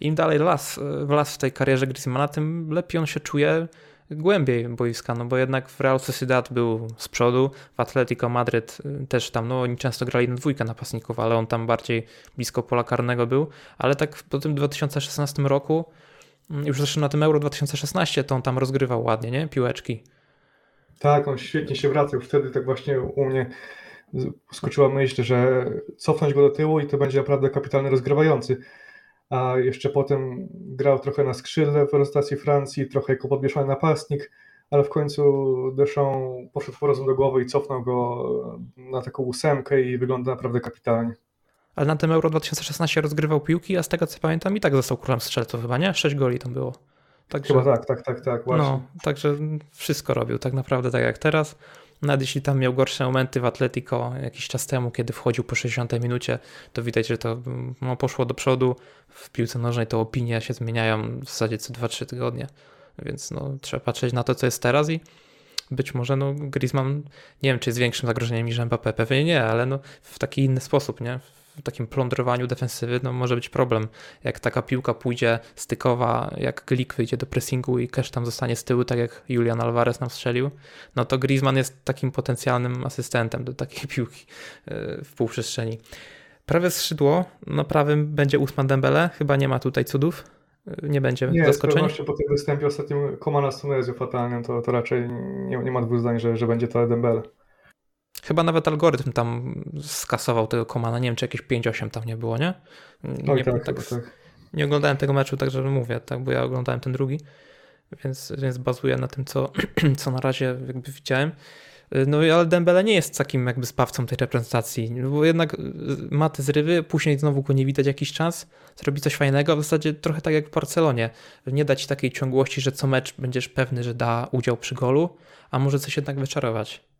Im dalej las, w las w tej karierze Griezmana, tym lepiej on się czuje głębiej boiska, no bo jednak w Real Sociedad był z przodu, w Atletico Madryt y, też tam, no oni często grali na dwójkę napastników, ale on tam bardziej blisko pola karnego był, ale tak po tym 2016 roku, mm, już zresztą na tym Euro 2016, to on tam rozgrywał ładnie, nie? Piłeczki. Tak, on świetnie się wracał, wtedy tak właśnie u mnie skoczyła myśl, że cofnąć go do tyłu i to będzie naprawdę kapitalny rozgrywający a jeszcze potem grał trochę na skrzydle w reprezentacji Francji, trochę jako podmieszany napastnik, ale w końcu Deschamps poszedł po rozum do głowy i cofnął go na taką ósemkę i wygląda naprawdę kapitalnie. Ale na tym Euro 2016 rozgrywał piłki, a z tego co pamiętam i tak został królem strzelców chyba, nie? Sześć goli tam było. Także, chyba tak, tak, tak, tak, właśnie. No, także wszystko robił tak naprawdę tak jak teraz. Nawet jeśli tam miał gorsze momenty w Atletico jakiś czas temu, kiedy wchodził po 60 minucie, to widać, że to no, poszło do przodu. W piłce nożnej to opinie się zmieniają w zasadzie co 2-3 tygodnie, więc no, trzeba patrzeć na to, co jest teraz i być może no, Griezmann, nie wiem, czy jest większym zagrożeniem niż Mbappé, pewnie nie, ale no, w taki inny sposób, nie? W takim plądrowaniu defensywy no, może być problem. Jak taka piłka pójdzie stykowa, jak Glik wyjdzie do pressingu i Cash tam zostanie z tyłu, tak jak Julian Alvarez nam strzelił, no to Griezmann jest takim potencjalnym asystentem do takiej piłki e, w półprzestrzeni. Prawe skrzydło, na prawym będzie Usman Dembele, chyba nie ma tutaj cudów. E, nie będzie nie, zaskoczeń. Nie, po tym występie ostatnim Komana z Tunezją fatalnym, to, to raczej nie, nie ma dwóch zdań, że, że będzie to Dembele. Chyba nawet algorytm tam skasował tego komana. Nie wiem, czy jakieś 5-8 tam nie było, nie? nie, tak, tak, tak. nie oglądałem tego meczu, także mówię, tak, bo ja oglądałem ten drugi, więc, więc bazuję na tym, co, co na razie jakby widziałem. No ale Dembele nie jest takim jakby spawcą tej reprezentacji, bo jednak y, ma te zrywy, później znowu go nie widać jakiś czas, zrobi coś fajnego, w zasadzie trochę tak jak w Barcelonie. Nie dać takiej ciągłości, że co mecz będziesz pewny, że da udział przy golu, a może coś jednak wyczarować.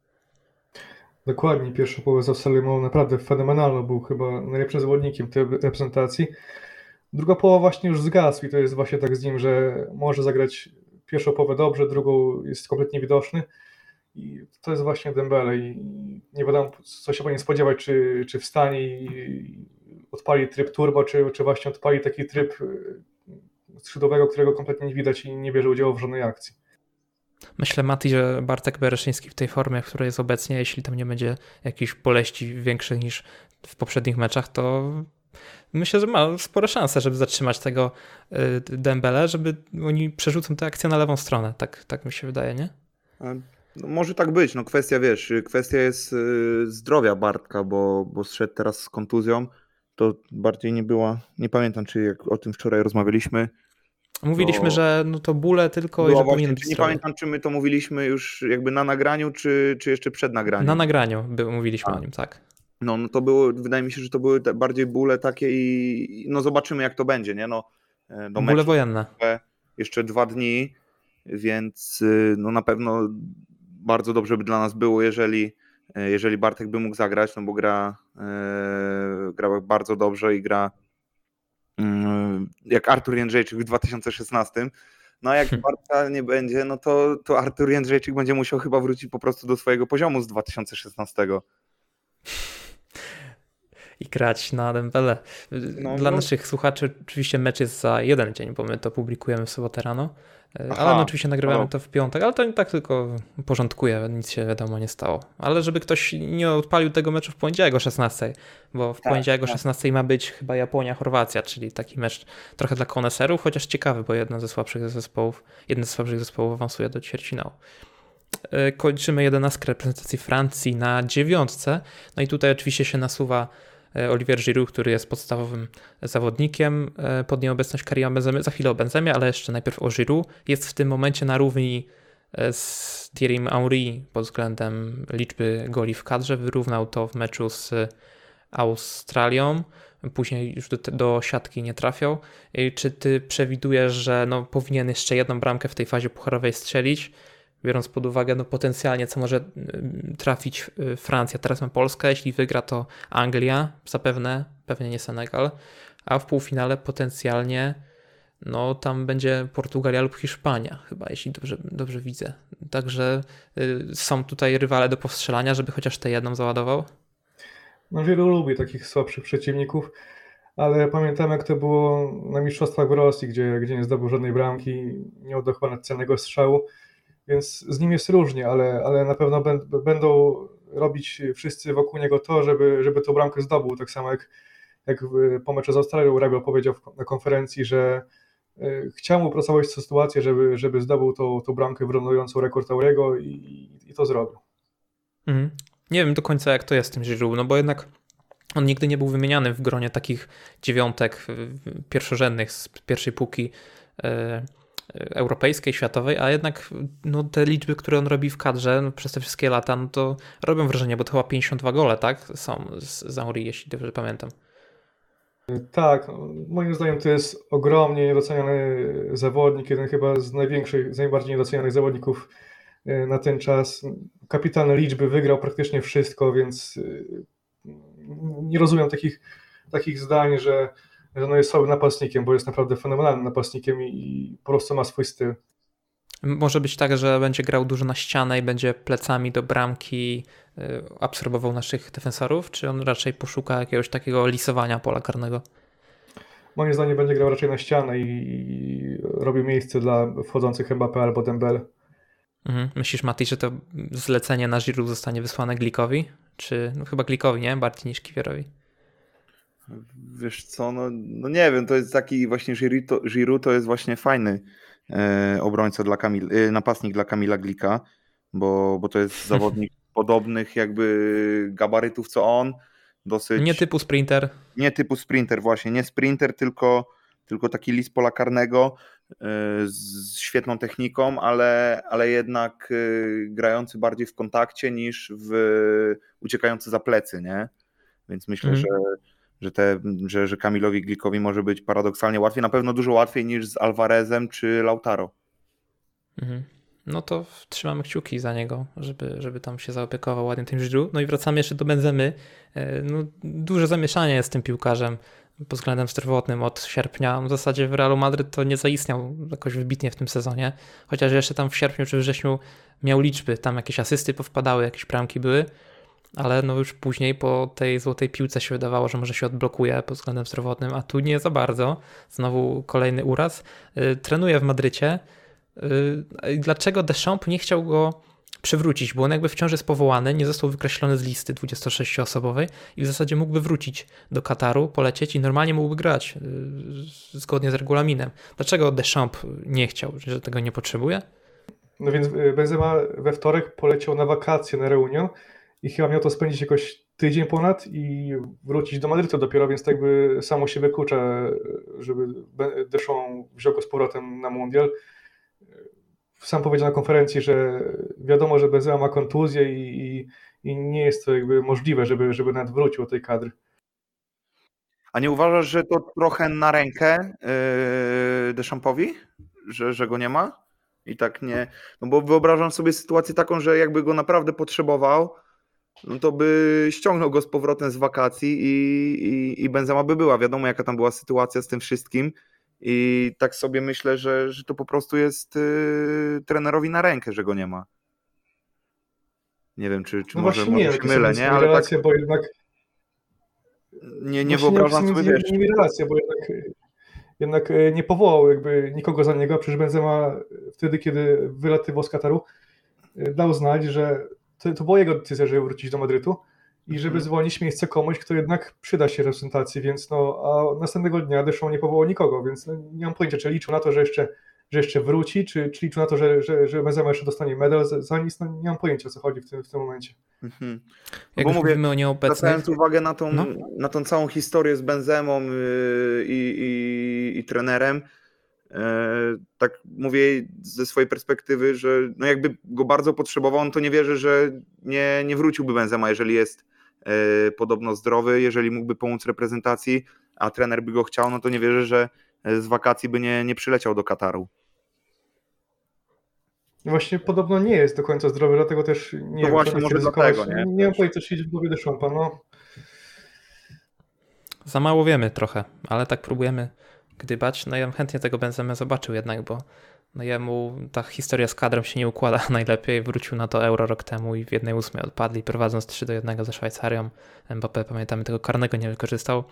Dokładnie, pierwszą połowę z naprawdę fenomenalną, był chyba najlepszym zawodnikiem tej reprezentacji. Druga połowa właśnie już zgasł i to jest właśnie tak z nim, że może zagrać pierwszą połowę dobrze, drugą jest kompletnie widoczny i to jest właśnie Dembele i nie wiadomo co się powinien spodziewać, czy, czy wstanie i odpali tryb turbo, czy, czy właśnie odpali taki tryb skrzydłowego, którego kompletnie nie widać i nie bierze udziału w żadnej akcji. Myślę, Mati, że Bartek Bereszyński w tej formie, w której jest obecnie, jeśli tam nie będzie jakichś boleści większych niż w poprzednich meczach, to myślę, że ma spore szanse, żeby zatrzymać tego y, Dembele, żeby oni przerzucą tę akcję na lewą stronę. Tak, tak mi się wydaje, nie? No, może tak być. No, kwestia, wiesz, kwestia jest y, zdrowia Bartka, bo, bo zszedł teraz z kontuzją. To bardziej nie była, nie pamiętam, czy jak o tym wczoraj rozmawialiśmy, Mówiliśmy, że no to bóle tylko i że powinien być Nie pamiętam, czy my to mówiliśmy już jakby na nagraniu, czy, czy jeszcze przed nagraniem. Na nagraniu by, mówiliśmy A. o nim, tak. No, no to było, wydaje mi się, że to były bardziej bóle takie i no zobaczymy jak to będzie, nie? No, e, do bóle wojenne. Jeszcze dwa dni, więc y, no na pewno bardzo dobrze by dla nas było, jeżeli, e, jeżeli Bartek by mógł zagrać, no bo gra, e, gra bardzo dobrze i gra jak Artur Jędrzejczyk w 2016. No a jak. Bartka nie będzie, no to, to Artur Jędrzejczyk będzie musiał chyba wrócić po prostu do swojego poziomu z 2016 i grać na Dembele. No, Dla no. naszych słuchaczy oczywiście mecz jest za jeden dzień, bo my to publikujemy w sobotę rano, e, Aha, ale no, oczywiście nagrywamy to w piątek, ale to tak tylko porządkuje, nic się wiadomo nie stało. Ale żeby ktoś nie odpalił tego meczu w poniedziałek o 16, bo w tak, poniedziałek o 16 tak. ma być chyba Japonia-Chorwacja, czyli taki mecz trochę dla koneserów, chociaż ciekawy, bo jedna ze słabszych zespołów, jeden ze słabszych zespołów awansuje do ćwierćfinału e, kończymy 11 reprezentacji Francji na dziewiątce. No i tutaj oczywiście się nasuwa Olivier Giroud, który jest podstawowym zawodnikiem e, pod nieobecność Karima Benzemy, za chwilę o Benzemie, ale jeszcze najpierw o Giroud, jest w tym momencie na równi e, z Thierrym Henry pod względem liczby goli w kadrze, wyrównał to w meczu z Australią, później już do, do siatki nie trafiał. Czy ty przewidujesz, że no, powinien jeszcze jedną bramkę w tej fazie pucharowej strzelić? Biorąc pod uwagę no, potencjalnie, co może y, trafić y, Francja. Teraz ma Polska, jeśli wygra to Anglia, zapewne, pewnie nie Senegal, a w półfinale potencjalnie no tam będzie Portugalia lub Hiszpania, chyba, jeśli dobrze, dobrze widzę. Także y, są tutaj rywale do powstrzelania, żeby chociaż tę jedną załadował. No wielu lubi takich słabszych przeciwników, ale pamiętam jak to było na Mistrzostwach w Rosji, gdzie, gdzie nie zdobył żadnej bramki, nie chyba cennego strzału więc z nim jest różnie, ale, ale na pewno będą robić wszyscy wokół niego to, żeby, żeby tą bramkę zdobył. Tak samo jak, jak po meczu z Australią Rabio powiedział na konferencji, że e, chciał mu pracować sytuację, żeby, żeby zdobył tą, tą bramkę wyrównującą rekord Aurego i, i to zrobił. Mhm. Nie wiem do końca jak to jest z tym Giroud, no bo jednak on nigdy nie był wymieniany w gronie takich dziewiątek pierwszorzędnych z pierwszej półki e, europejskiej, światowej, a jednak no, te liczby, które on robi w kadrze no, przez te wszystkie lata, no to robią wrażenie, bo to chyba 52 gole, tak? Są z Zauri, jeśli dobrze pamiętam. Tak, moim zdaniem to jest ogromnie niedoceniany zawodnik, jeden chyba z największych, z najbardziej niedocenianych zawodników e, na ten czas. Kapitalne liczby, wygrał praktycznie wszystko, więc e, nie rozumiem takich, takich zdań, że no jest słabym napastnikiem, bo jest naprawdę fenomenalnym napastnikiem i po prostu ma swój styl. Może być tak, że będzie grał dużo na ścianę i będzie plecami do bramki y, absorbował naszych defensorów, czy on raczej poszuka jakiegoś takiego lisowania pola karnego? Moim zdaniem będzie grał raczej na ścianę i robił miejsce dla wchodzących Mbappé albo Dembele. Mhm. Myślisz, Mati, że to zlecenie na Giroud zostanie wysłane Glikowi? Czy no chyba Glikowi, nie? Bardziej niż Kiwierowi? Wiesz co, no, no nie wiem, to jest taki właśnie Giroud to, jest właśnie fajny e, obrońca dla Kamil, e, napastnik dla Kamila Glika, bo, bo to jest zawodnik podobnych jakby gabarytów co on, dosyć... Nie typu sprinter. Nie typu sprinter właśnie, nie sprinter, tylko, tylko taki list pola karnego e, z świetną techniką, ale, ale jednak e, grający bardziej w kontakcie niż w uciekający za plecy, nie? Więc myślę, mm. że że, te, że, że Kamilowi Glikowi może być paradoksalnie łatwiej, na pewno dużo łatwiej niż z Alvarezem czy Lautaro. Mhm. No to trzymamy kciuki za niego, żeby, żeby tam się zaopiekował ładnie tym Giroud. No i wracamy jeszcze do Benzemy. E, no, duże zamieszanie jest z tym piłkarzem pod względem zdrowotnym od sierpnia. W zasadzie w Realu Madryt to nie zaistniał jakoś wybitnie w tym sezonie, chociaż jeszcze tam w sierpniu czy wrześniu miał liczby, tam jakieś asysty powpadały, jakieś bramki były, ale no już później po tej złotej piłce się wydawało, że może się odblokuje pod względem zdrowotnym, a tu nie za bardzo. Znowu kolejny uraz. Yy, trenuje w Madrycie. Yy, dlaczego Deschamps nie chciał go przywrócić, bo on jakby wciąż jest powołany, nie został wykreślony z listy 26-osobowej i w zasadzie mógłby wrócić do Kataru, polecieć i normalnie mógłby grać yy, zgodnie z regulaminem. Dlaczego Deschamps nie chciał, że tego nie potrzebuje? No więc y, Benzema we wtorek poleciał na wakacje na Reunion i chyba miał to spędzić jakoś tydzień ponad i wrócić do Madrytu dopiero, więc tak by samo się wyklucza, żeby Deschamps wziął go z powrotem na Mundial. Sam powiedział na konferencji, że wiadomo, że Benzema ma kontuzję i, i, i nie jest to jakby możliwe, żeby, żeby nawet wrócił do tej kadry. A nie uważasz, że to trochę na rękę yy, Deschampowi, że, że go nie ma? I tak nie, no bo wyobrażam sobie sytuację taką, że jakby go naprawdę potrzebował, no to by ściągnął go z powrotem z wakacji i, i, i Benzema by była. Wiadomo, jaka tam była sytuacja z tym wszystkim. I tak sobie myślę, że, że to po prostu jest yy, trenerowi na rękę, że go nie ma. Nie wiem, czy, czy no może, może nie, się mylę, nie? Ale relacje, tak, bo jednak nie, nie wyobrażam sobie, wiesz... Nie, nie relacje, bo jednak jednak e, nie powołał jakby nikogo za niego, przecież Benzema wtedy, kiedy wylatywał z Kataru, e, dał znać, że to, to była jego decyzja, żeby wrócić do Madrytu i żeby mhm. zwolnić miejsce komuś, kto jednak przyda się reprezentacji, więc no, a następnego dnia Deschamps nie powołał nikogo, więc no, nie mam pojęcia, czy liczył na to, że jeszcze, że jeszcze wróci, czy, czy liczył na to, że, że, że Benzema jeszcze dostanie medal za, za nic, no nie mam pojęcia, o co chodzi w tym, w tym momencie. Mhm. Jak Bo mówię, mówimy o nieobecnych... Zwracając uwagę na tą, no. na tą całą historię z Benzemą yy, i, i, i trenerem, yy, tak mówię ze swojej perspektywy, że no jakby go bardzo potrzebował, no to nie wierzę, że nie, nie wróciłby Benzema, jeżeli jest yy, podobno zdrowy, jeżeli mógłby pomóc reprezentacji, a trener by go chciał, no to nie wierzę, że z wakacji by nie, nie przyleciał do Kataru. Właśnie podobno nie jest do końca zdrowy, dlatego też nie no wiem, właśnie może dlatego, nie? Nie pojęcia, co się dzieje w głowie Deschampa, no. Za mało wiemy trochę, ale tak próbujemy gdybać. No ja chętnie tego Benzemę zobaczył jednak, bo no jemu ta historia z kadrem się nie układa najlepiej. Wrócił na to euro rok temu i w jednej ósmej odpadli, prowadząc 3 do 1 ze Szwajcarią. Mbappé, pamiętamy, tego karnego nie wykorzystał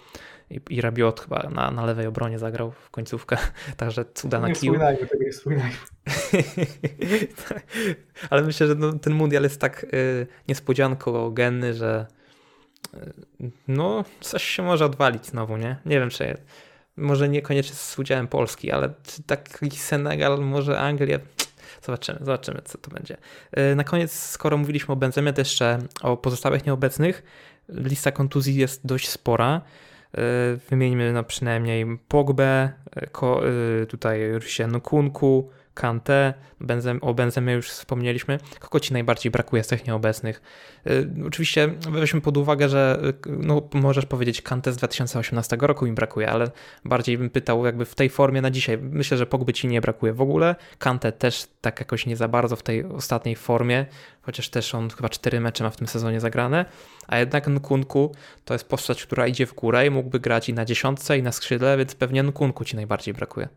i, i Rabiot chyba na, na lewej obronie zagrał w końcówkę, także cuda na kiju. Nie wspominajmy, Ale myślę, że no, ten mundial jest tak y, niespodziankogenny, że y, no coś się może odwalić znowu, nie? Nie wiem, czy może niekoniecznie z udziałem Polski, ale czy taki Senegal, może Anglia, zobaczymy, zobaczymy co to będzie. Y, na koniec, skoro mówiliśmy o Benzemie, to jeszcze o pozostałych nieobecnych. Lista kontuzji jest dość spora. Y, wymieńmy no przynajmniej Pogbę, y, tutaj Rusię Kunku, Kante, Benzem, o Benzemie już wspomnieliśmy. Kogo ci najbardziej brakuje z tych nieobecnych? Yy, oczywiście weźmy pod uwagę, że yy, no, możesz powiedzieć Kante z 2018 roku mi brakuje, ale bardziej bym pytał jakby w tej formie na dzisiaj. Myślę, że Pogby ci nie brakuje w ogóle. Kante też tak jakoś nie za bardzo w tej ostatniej formie, chociaż też on chyba cztery mecze ma w tym sezonie zagrane, a jednak Nkunku to jest postać, która idzie w górę i mógłby grać i na dziesiątce i na skrzydle, więc pewnie Nkunku ci najbardziej brakuje.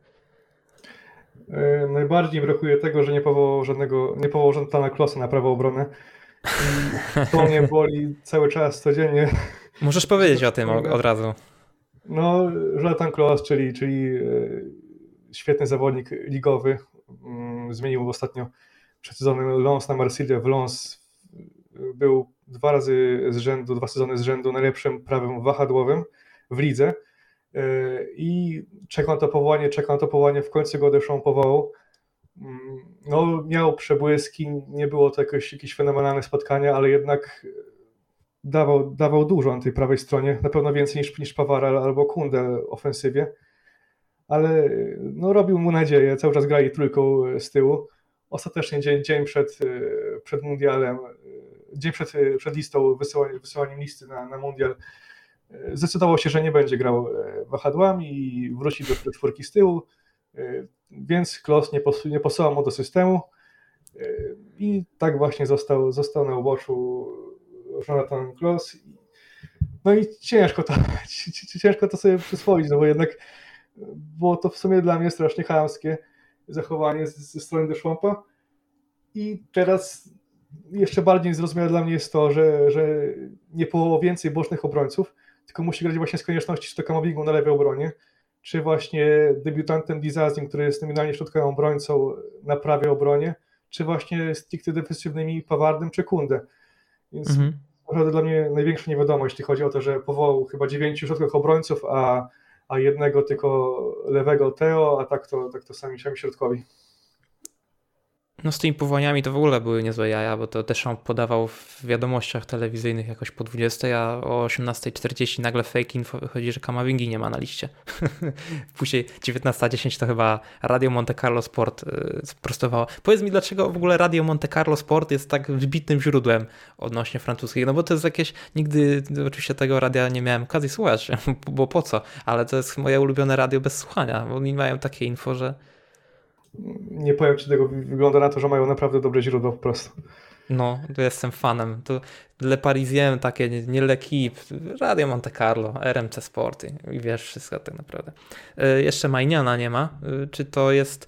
E, najbardziej brakuje tego, że nie powołał żadnego, nie powołał żadnego Klosa na prawo obrony. I to mnie boli cały czas, codziennie. Możesz powiedzieć o tym od razu. No, Jonathan Klos, czyli, czyli e, świetny zawodnik ligowy, mm, zmienił ostatnio przed sezonem Lons na Marsylię. W Lons był dwa razy z rzędu, dwa sezony z rzędu najlepszym prawym wahadłowym w lidze. Yy, i czekał na to powołanie, czekał na to powołanie, w końcu go Deschamps powołał. Mm, no, miał przebłyski, nie było to jakieś, jakieś fenomenalne spotkania, ale jednak dawał, dawał dużo na tej prawej stronie, na pewno więcej niż, niż Pawara albo Kunde ofensywie, ale no, robił mu nadzieję, cały czas grali trójką z tyłu. Ostatecznie dzień, dzień przed, przed mundialem, dzień przed, przed listą, wysyłaniem, wysyłaniem listy na, na mundial, zdecydował się, że nie będzie grał e, wahadłami i wróci do czwórki z tyłu, e, więc Klos nie, pos, nie mu do systemu e, i tak właśnie został, został na uboczu Jonathan Klos. No i ciężko to, ciężko to sobie przyswoić, no bo jednak było to w sumie dla mnie strasznie chamskie zachowanie ze strony Deschampa i teraz jeszcze bardziej zrozumiałe dla mnie jest to, że, że nie było więcej bocznych obrońców, tylko musi grać właśnie z konieczności czy to Kamavingu na lewej obronie, czy właśnie debiutantem Dizazim, który jest nominalnie środkowym obrońcą na prawej obronie, czy właśnie stricte defensywnymi Pawardem czy Kunde. Więc mhm. naprawdę dla mnie największa niewiadomość, jeśli chodzi o to, że powołał chyba dziewięciu środkowych obrońców, a, a jednego tylko lewego Teo, a tak to, tak to sami, sami środkowi. No z tymi powołaniami to w ogóle były niezłe jaja, bo to też on podawał w wiadomościach telewizyjnych jakoś po 20, a o 18.40 nagle fake info wychodzi, że Kamavingi nie ma na liście. Później 19.10 to chyba Radio Monte Carlo Sport y, sprostowało. Powiedz mi, dlaczego w ogóle Radio Monte Carlo Sport jest tak wybitnym źródłem odnośnie francuskich? No bo to jest jakieś, nigdy oczywiście tego radia nie miałem okazji słuchać, bo po co? Ale to jest moje ulubione radio bez słuchania, bo oni mają takie info, że nie powiem ci tego, wygląda na to, że mają naprawdę dobre źródło po prostu. No, to jestem fanem. To Le Parisien takie, nie, nie L'Equipe, Radio Monte Carlo, RMC Sporty i wiesz wszystko tak naprawdę. Y, jeszcze Majniana nie ma. Y, czy to jest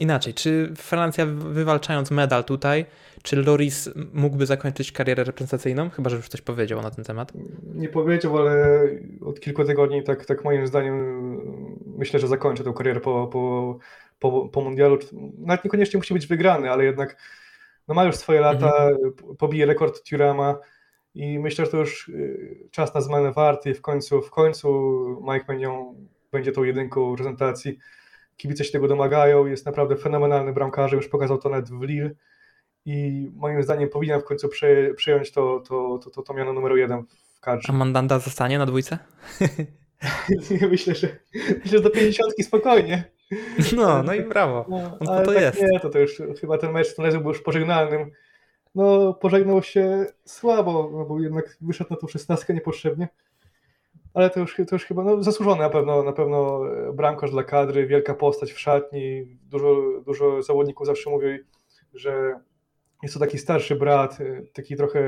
inaczej? Czy Francja wywalczając medal tutaj, czy Loris mógłby zakończyć karierę reprezentacyjną? Chyba, że już coś powiedział na ten temat. Nie powiedział, ale od kilku tygodni tak, tak moim zdaniem myślę, że zakończy tę karierę po, po po, po mundialu, nawet niekoniecznie musi być wygrany, ale jednak no ma już swoje lata, mhm. pobije rekord Turama i myślę, że to już y, czas na zmianę warty i w końcu, w końcu Mike Mignon będzie tą jedynką prezentacji. Kibice się tego domagają, jest naprawdę fenomenalny bramkarz, już pokazał to nawet w Lille i moim zdaniem powinien w końcu przejąć to, to, to, to, to miano numer jeden w kadrze. A Mandanda zostanie na dwójce? myślę, że myślę, że do 50 spokojnie. No, no i brawo. No, On ale to tak jest. Nie, to, to już chyba ten mecz z Tunezją był już pożegnalnym. No, pożegnał się słabo, no, bo jednak wyszedł na tą szesnastkę niepotrzebnie. Ale to już, to już chyba no, zasłużony na pewno, na pewno e, bramkarz dla kadry, wielka postać w szatni. Dużo, dużo zawodników zawsze mówi, że jest to taki starszy brat, e, taki trochę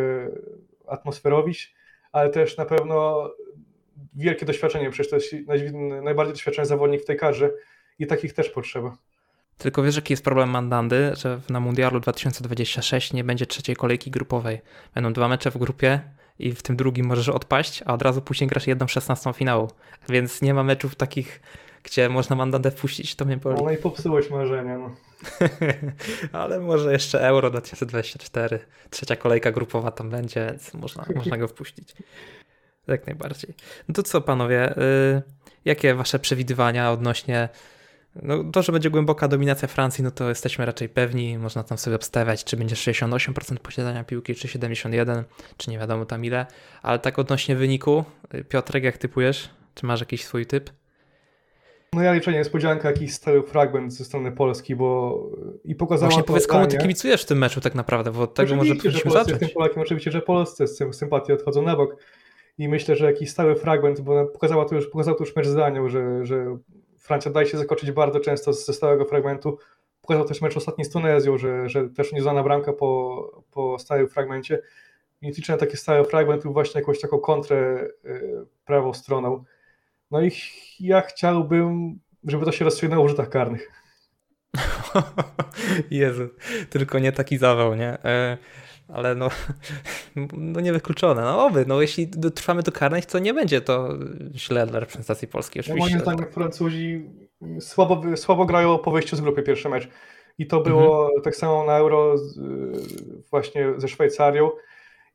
atmosferowiś, ale też na pewno wielkie doświadczenie, przecież to jest najbardziej doświadczony zawodnik w tej kadrze i takich też potrzeba. Tylko wiesz, jaki jest problem Mandandy, że na Mundialu 2026 nie będzie trzeciej kolejki grupowej. Będą dwa mecze w grupie i w tym drugim możesz odpaść, a od razu później grasz jedną szesnastą finału. Więc nie ma meczów takich, gdzie można Mandandę wpuścić, to mnie boli. No i popsułeś marzenia. No. Ale może jeszcze Euro 2024, trzecia kolejka grupowa tam będzie, więc można, można go wpuścić. Jak najbardziej. No to co panowie, yy, jakie wasze przewidywania odnośnie no, to, że będzie głęboka dominacja Francji, no to jesteśmy raczej pewni. Można tam sobie obstawiać, czy będzie 68% posiadania piłki, czy 71%, czy nie wiadomo tam ile. Ale tak odnośnie wyniku, Piotrek, jak typujesz? Czy masz jakiś swój typ? No ja liczę niespodzianka, jakiś stały fragment ze strony Polski, bo i pokazała Właśnie powiedz, komu ty kibicujesz w tym meczu tak naprawdę, bo od tego może powinniśmy zacząć. Tym Polakiem, oczywiście, że Polsce z sympatii odchodzą na bok i myślę, że jakiś stały fragment, bo pokazała to już, pokazał to już mecz z Danią, że, że Francja daje się zakoczyć bardzo często ze stałego fragmentu. Pokazał też mecz ostatni z Tunezją, że, że też nieznana bramka po, po stałym fragmencie. I liczę na takie stałe fragmenty właśnie jakąś taką kontrę y, prawą stroną. No i ja chciałbym, żeby to się rozstrzygnęło w rzutach karnych. Jezu, tylko nie taki zawał, nie? E, ale no, no niewykluczone. No oby, no jeśli trwamy do karnych, to nie będzie to źle dla reprezentacji polskiej. Oczywiście. No moim zdaniem Francuzi słabo, słabo grają po wyjściu z grupy pierwszy mecz. I to było mhm. tak samo na Euro właśnie ze Szwajcarią.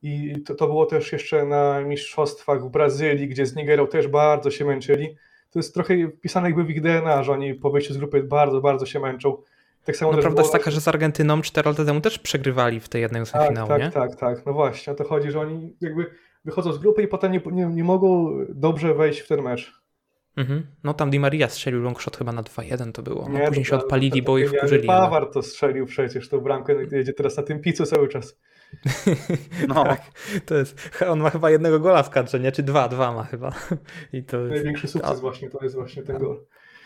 I to, to było też jeszcze na mistrzostwach w Brazylii, gdzie z Nigerą też bardzo się męczyli. To jest trochę wpisane jakby w ich DNA, że oni po wyjściu z grupy bardzo, bardzo się męczą. Tak samo no prawda jest taka, że z Argentyną 4 lata temu też przegrywali w tej jednej ósmej tak, finału, tak, nie? Tak, tak, no właśnie, o to chodzi, że oni jakby wychodzą z grupy i potem nie, nie, nie mogą dobrze wejść w ten mecz. Mhm. No tam Di Maria strzelił longshot chyba na 2-1 to było. No, nie, później to, się odpalili, bo ich wkurzyli. Pawar ale... to strzelił przecież tą bramkę, no jedzie teraz na tym picu cały czas. No, tak, to jest, on ma chyba jednego gola w kadrze, nie? Czy dwa, dwa ma chyba. I to jest... Największy sukces A... właśnie, to jest właśnie ten gol.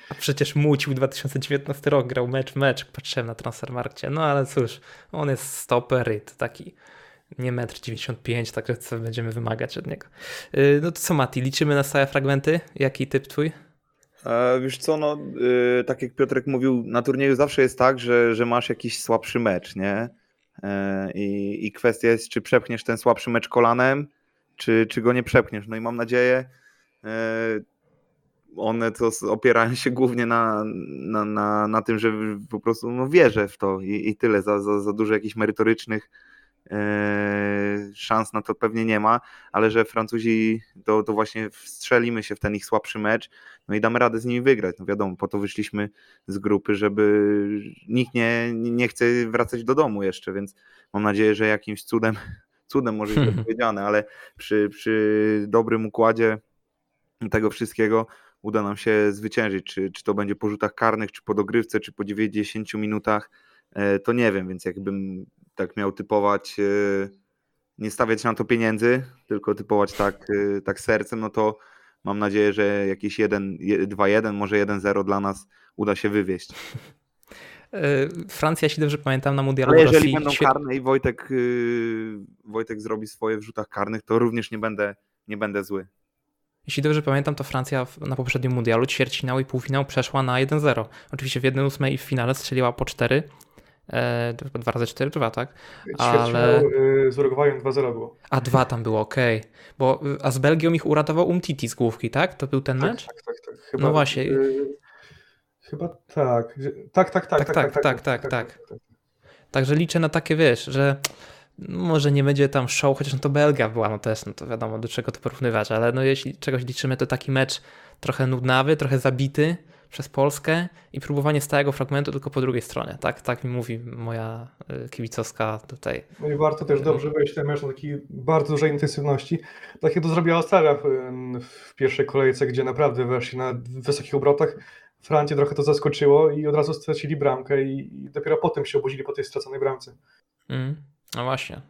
A przecież Mucił 2019 rok grał mecz mecz, patrzyłem na Transfermarkcie. No ale cóż, on jest stoper i to taki nie metr 95, także co będziemy wymagać od niego. Y, no to co Mati, liczymy na stałe fragmenty? Jaki typ twój? E, wiesz co, no yy, tak jak Piotrek mówił, na turnieju zawsze jest tak, że, że masz jakiś słabszy mecz, nie? E, I, I kwestia jest, czy przepchniesz ten słabszy mecz kolanem, czy, czy go nie przepchniesz. No i mam nadzieję, e, one to opierają się głównie na, na, na, na tym, że po prostu no, wierzę w to i, i tyle. Za, za, za dużo jakichś merytorycznych e, szans na to pewnie nie ma, ale że Francuzi to, to właśnie wstrzelimy się w ten ich słabszy mecz, no i damy radę z nimi wygrać. No wiadomo, po to wyszliśmy z grupy, żeby nikt nie, nie chce wracać do domu jeszcze, więc mam nadzieję, że jakimś cudem, cudem może być powiedziane, ale przy, przy dobrym układzie tego wszystkiego uda nam się zwyciężyć. Czy, czy to będzie po rzutach karnych, czy po dogrywce, czy po 90 minutach, e, to nie wiem, więc jakbym tak miał typować, e, nie stawiać na to pieniędzy, tylko typować tak, e, tak sercem, no to mam nadzieję, że jakieś 2-1, może 1-0 dla nas uda się wywieźć. Francja, jeśli dobrze pamiętam, na mundialu Ale jeżeli Rosji... będą karne i Wojtek, Wojtek zrobi swoje w rzutach karnych, to również nie będę, nie będę zły. Jeśli dobrze pamiętam, to Francja na poprzednim mundialu ćwierćfinał i półfinał przeszła na 1-0. Oczywiście w 1-8 i w finale strzeliła po 4. E, dwa razy 4, 2, tak? Ale... Y, z Urugwajem 2-0 było. A 2 tam było, okej. Okay. Bo y, a z Belgią ich uratował Umtiti z główki, tak? To był ten tak, mecz? Tak, tak, tak. Chyba, no właśnie. Y... Chyba tak. Tak, tak, tak. Tak, tak, tak, tak, tak. Także liczę na takie, wiesz, że może nie będzie tam show, chociaż no to Belgia była, no też, no to wiadomo do czego to porównywać, ale no jeśli czegoś liczymy, to taki mecz trochę nudnawy, trochę zabity przez Polskę i próbowanie stałego fragmentu tylko po drugiej stronie. Tak, tak mi mówi moja y, kibicowska tutaj. No i warto też dobrze wejść ten mecz na takiej bardzo dużej intensywności. Tak jak to zrobiła Australia w, w pierwszej kolejce, gdzie naprawdę weszli na wysokich obrotach. Francję trochę to zaskoczyło i od razu stracili bramkę i, i dopiero potem się obudzili po tej straconej bramce. Mm. No właśnie,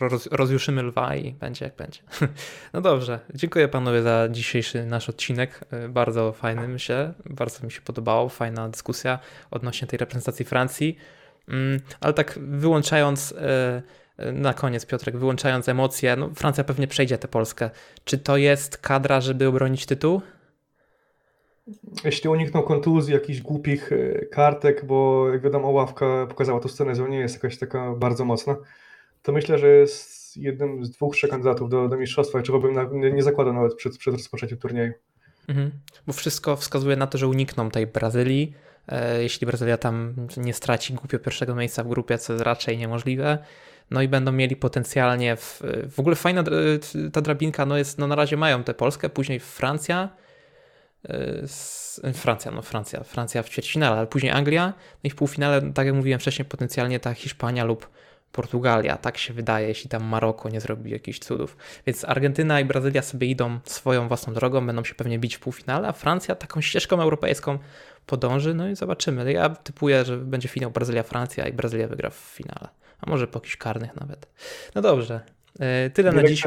roz, rozjuszymy lwa i będzie jak będzie. No dobrze, dziękuję panowie za dzisiejszy nasz odcinek. Bardzo fajny myślę, bardzo mi się podobało, fajna dyskusja odnośnie tej reprezentacji Francji. Mm, ale tak wyłączając e, na koniec, Piotrek, wyłączając emocje, no Francja pewnie przejdzie tę Polskę. Czy to jest kadra, żeby obronić tytuł? Jeśli unikną kontuzji, jakichś głupich e, kartek, bo jak wiadomo, ławka pokazała to scenę, że nie jest jakaś taka bardzo mocna, to myślę, że jest jednym z dwóch, trzech kandydatów do, do mistrzostwa, czego bym na, nie, nie zakładał nawet przed, przed rozpoczęciem turnieju. Mhm. Bo wszystko wskazuje na to, że unikną tej Brazylii. E, jeśli Brazylia tam nie straci głupio pierwszego miejsca w grupie, co jest raczej niemożliwe, no i będą mieli potencjalnie w, w ogóle fajna e, ta drabinka, no jest, no na razie mają tę Polskę, później Francja, Francja, no Francja, Francja w ćwierćfinale, ale później Anglia, no i w półfinale, tak jak mówiłem wcześniej, potencjalnie ta Hiszpania lub Portugalia, tak się wydaje, jeśli tam Maroko nie zrobi jakichś cudów. Więc Argentyna i Brazylia sobie idą swoją własną drogą, będą się pewnie bić w półfinale, a Francja taką ścieżką europejską podąży, no i zobaczymy. Ja typuję, że będzie finał Brazylia-Francja i Brazylia wygra w finale, a może po jakichś karnych nawet. No dobrze, e, tyle na dziś.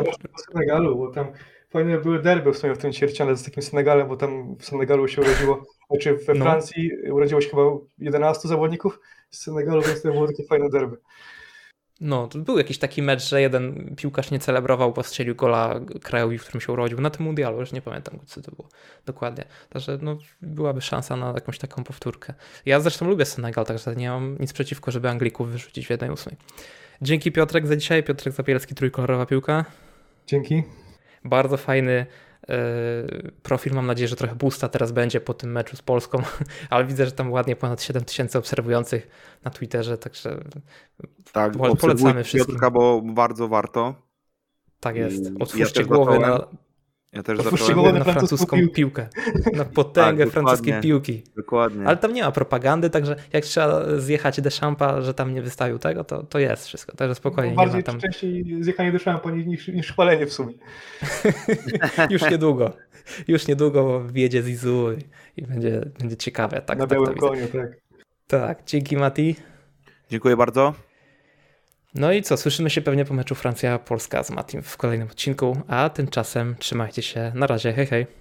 Senegalu, bo tam fajne były derby w sumie w tym ćwierćfinale z takim Senegalem, bo tam w Senegalu się urodziło, znaczy we no. Francji no. urodziło się chyba 11 zawodników z Senegalu, więc to było takie fajne derby. No, to był jakiś taki mecz, że jeden piłkarz nie celebrował, bo strzelił gola krajowi, w którym się urodził. Na tym mundialu, już nie pamiętam, co to było dokładnie. Także no, byłaby szansa na jakąś taką powtórkę. Ja zresztą lubię Senegal, także nie mam nic przeciwko, żeby Anglików wyrzucić w 1-8. Dzięki Piotrek za dzisiaj. Piotrek Zabielski, trójkolorowa piłka. Dzięki. Bardzo fajny e, profil. Mam nadzieję, że trochę boosta teraz będzie po tym meczu z Polską, ale widzę, że tam ładnie ponad 7 tysięcy obserwujących na Twitterze, także tak, polecamy wszystkim. Piotrka, bo bardzo warto. Tak jest. Otwórzcie ja głowy na ja też zacząłem na francuską piłkę. piłkę. Na potęgę tak, francuskiej piłki. Dokładnie. Ale tam nie ma propagandy, także jak trzeba zjechać Deschampa, że tam nie wystawił tego, to, to jest wszystko. Także spokojnie. No, bardziej nie ma tam... częściej zjechanie Deschampa niż, niż chwalenie w sumie. Już niedługo. Już niedługo wjedzie Zizu i, i będzie, będzie ciekawe. Tak, na tak, białym koniu, tak. Tak, dzięki Mati. Dziękuję bardzo. No i co, słyszymy się pewnie po meczu Francja-Polska z Matim w kolejnym odcinku, a tymczasem trzymajcie się. Na razie, hej hej.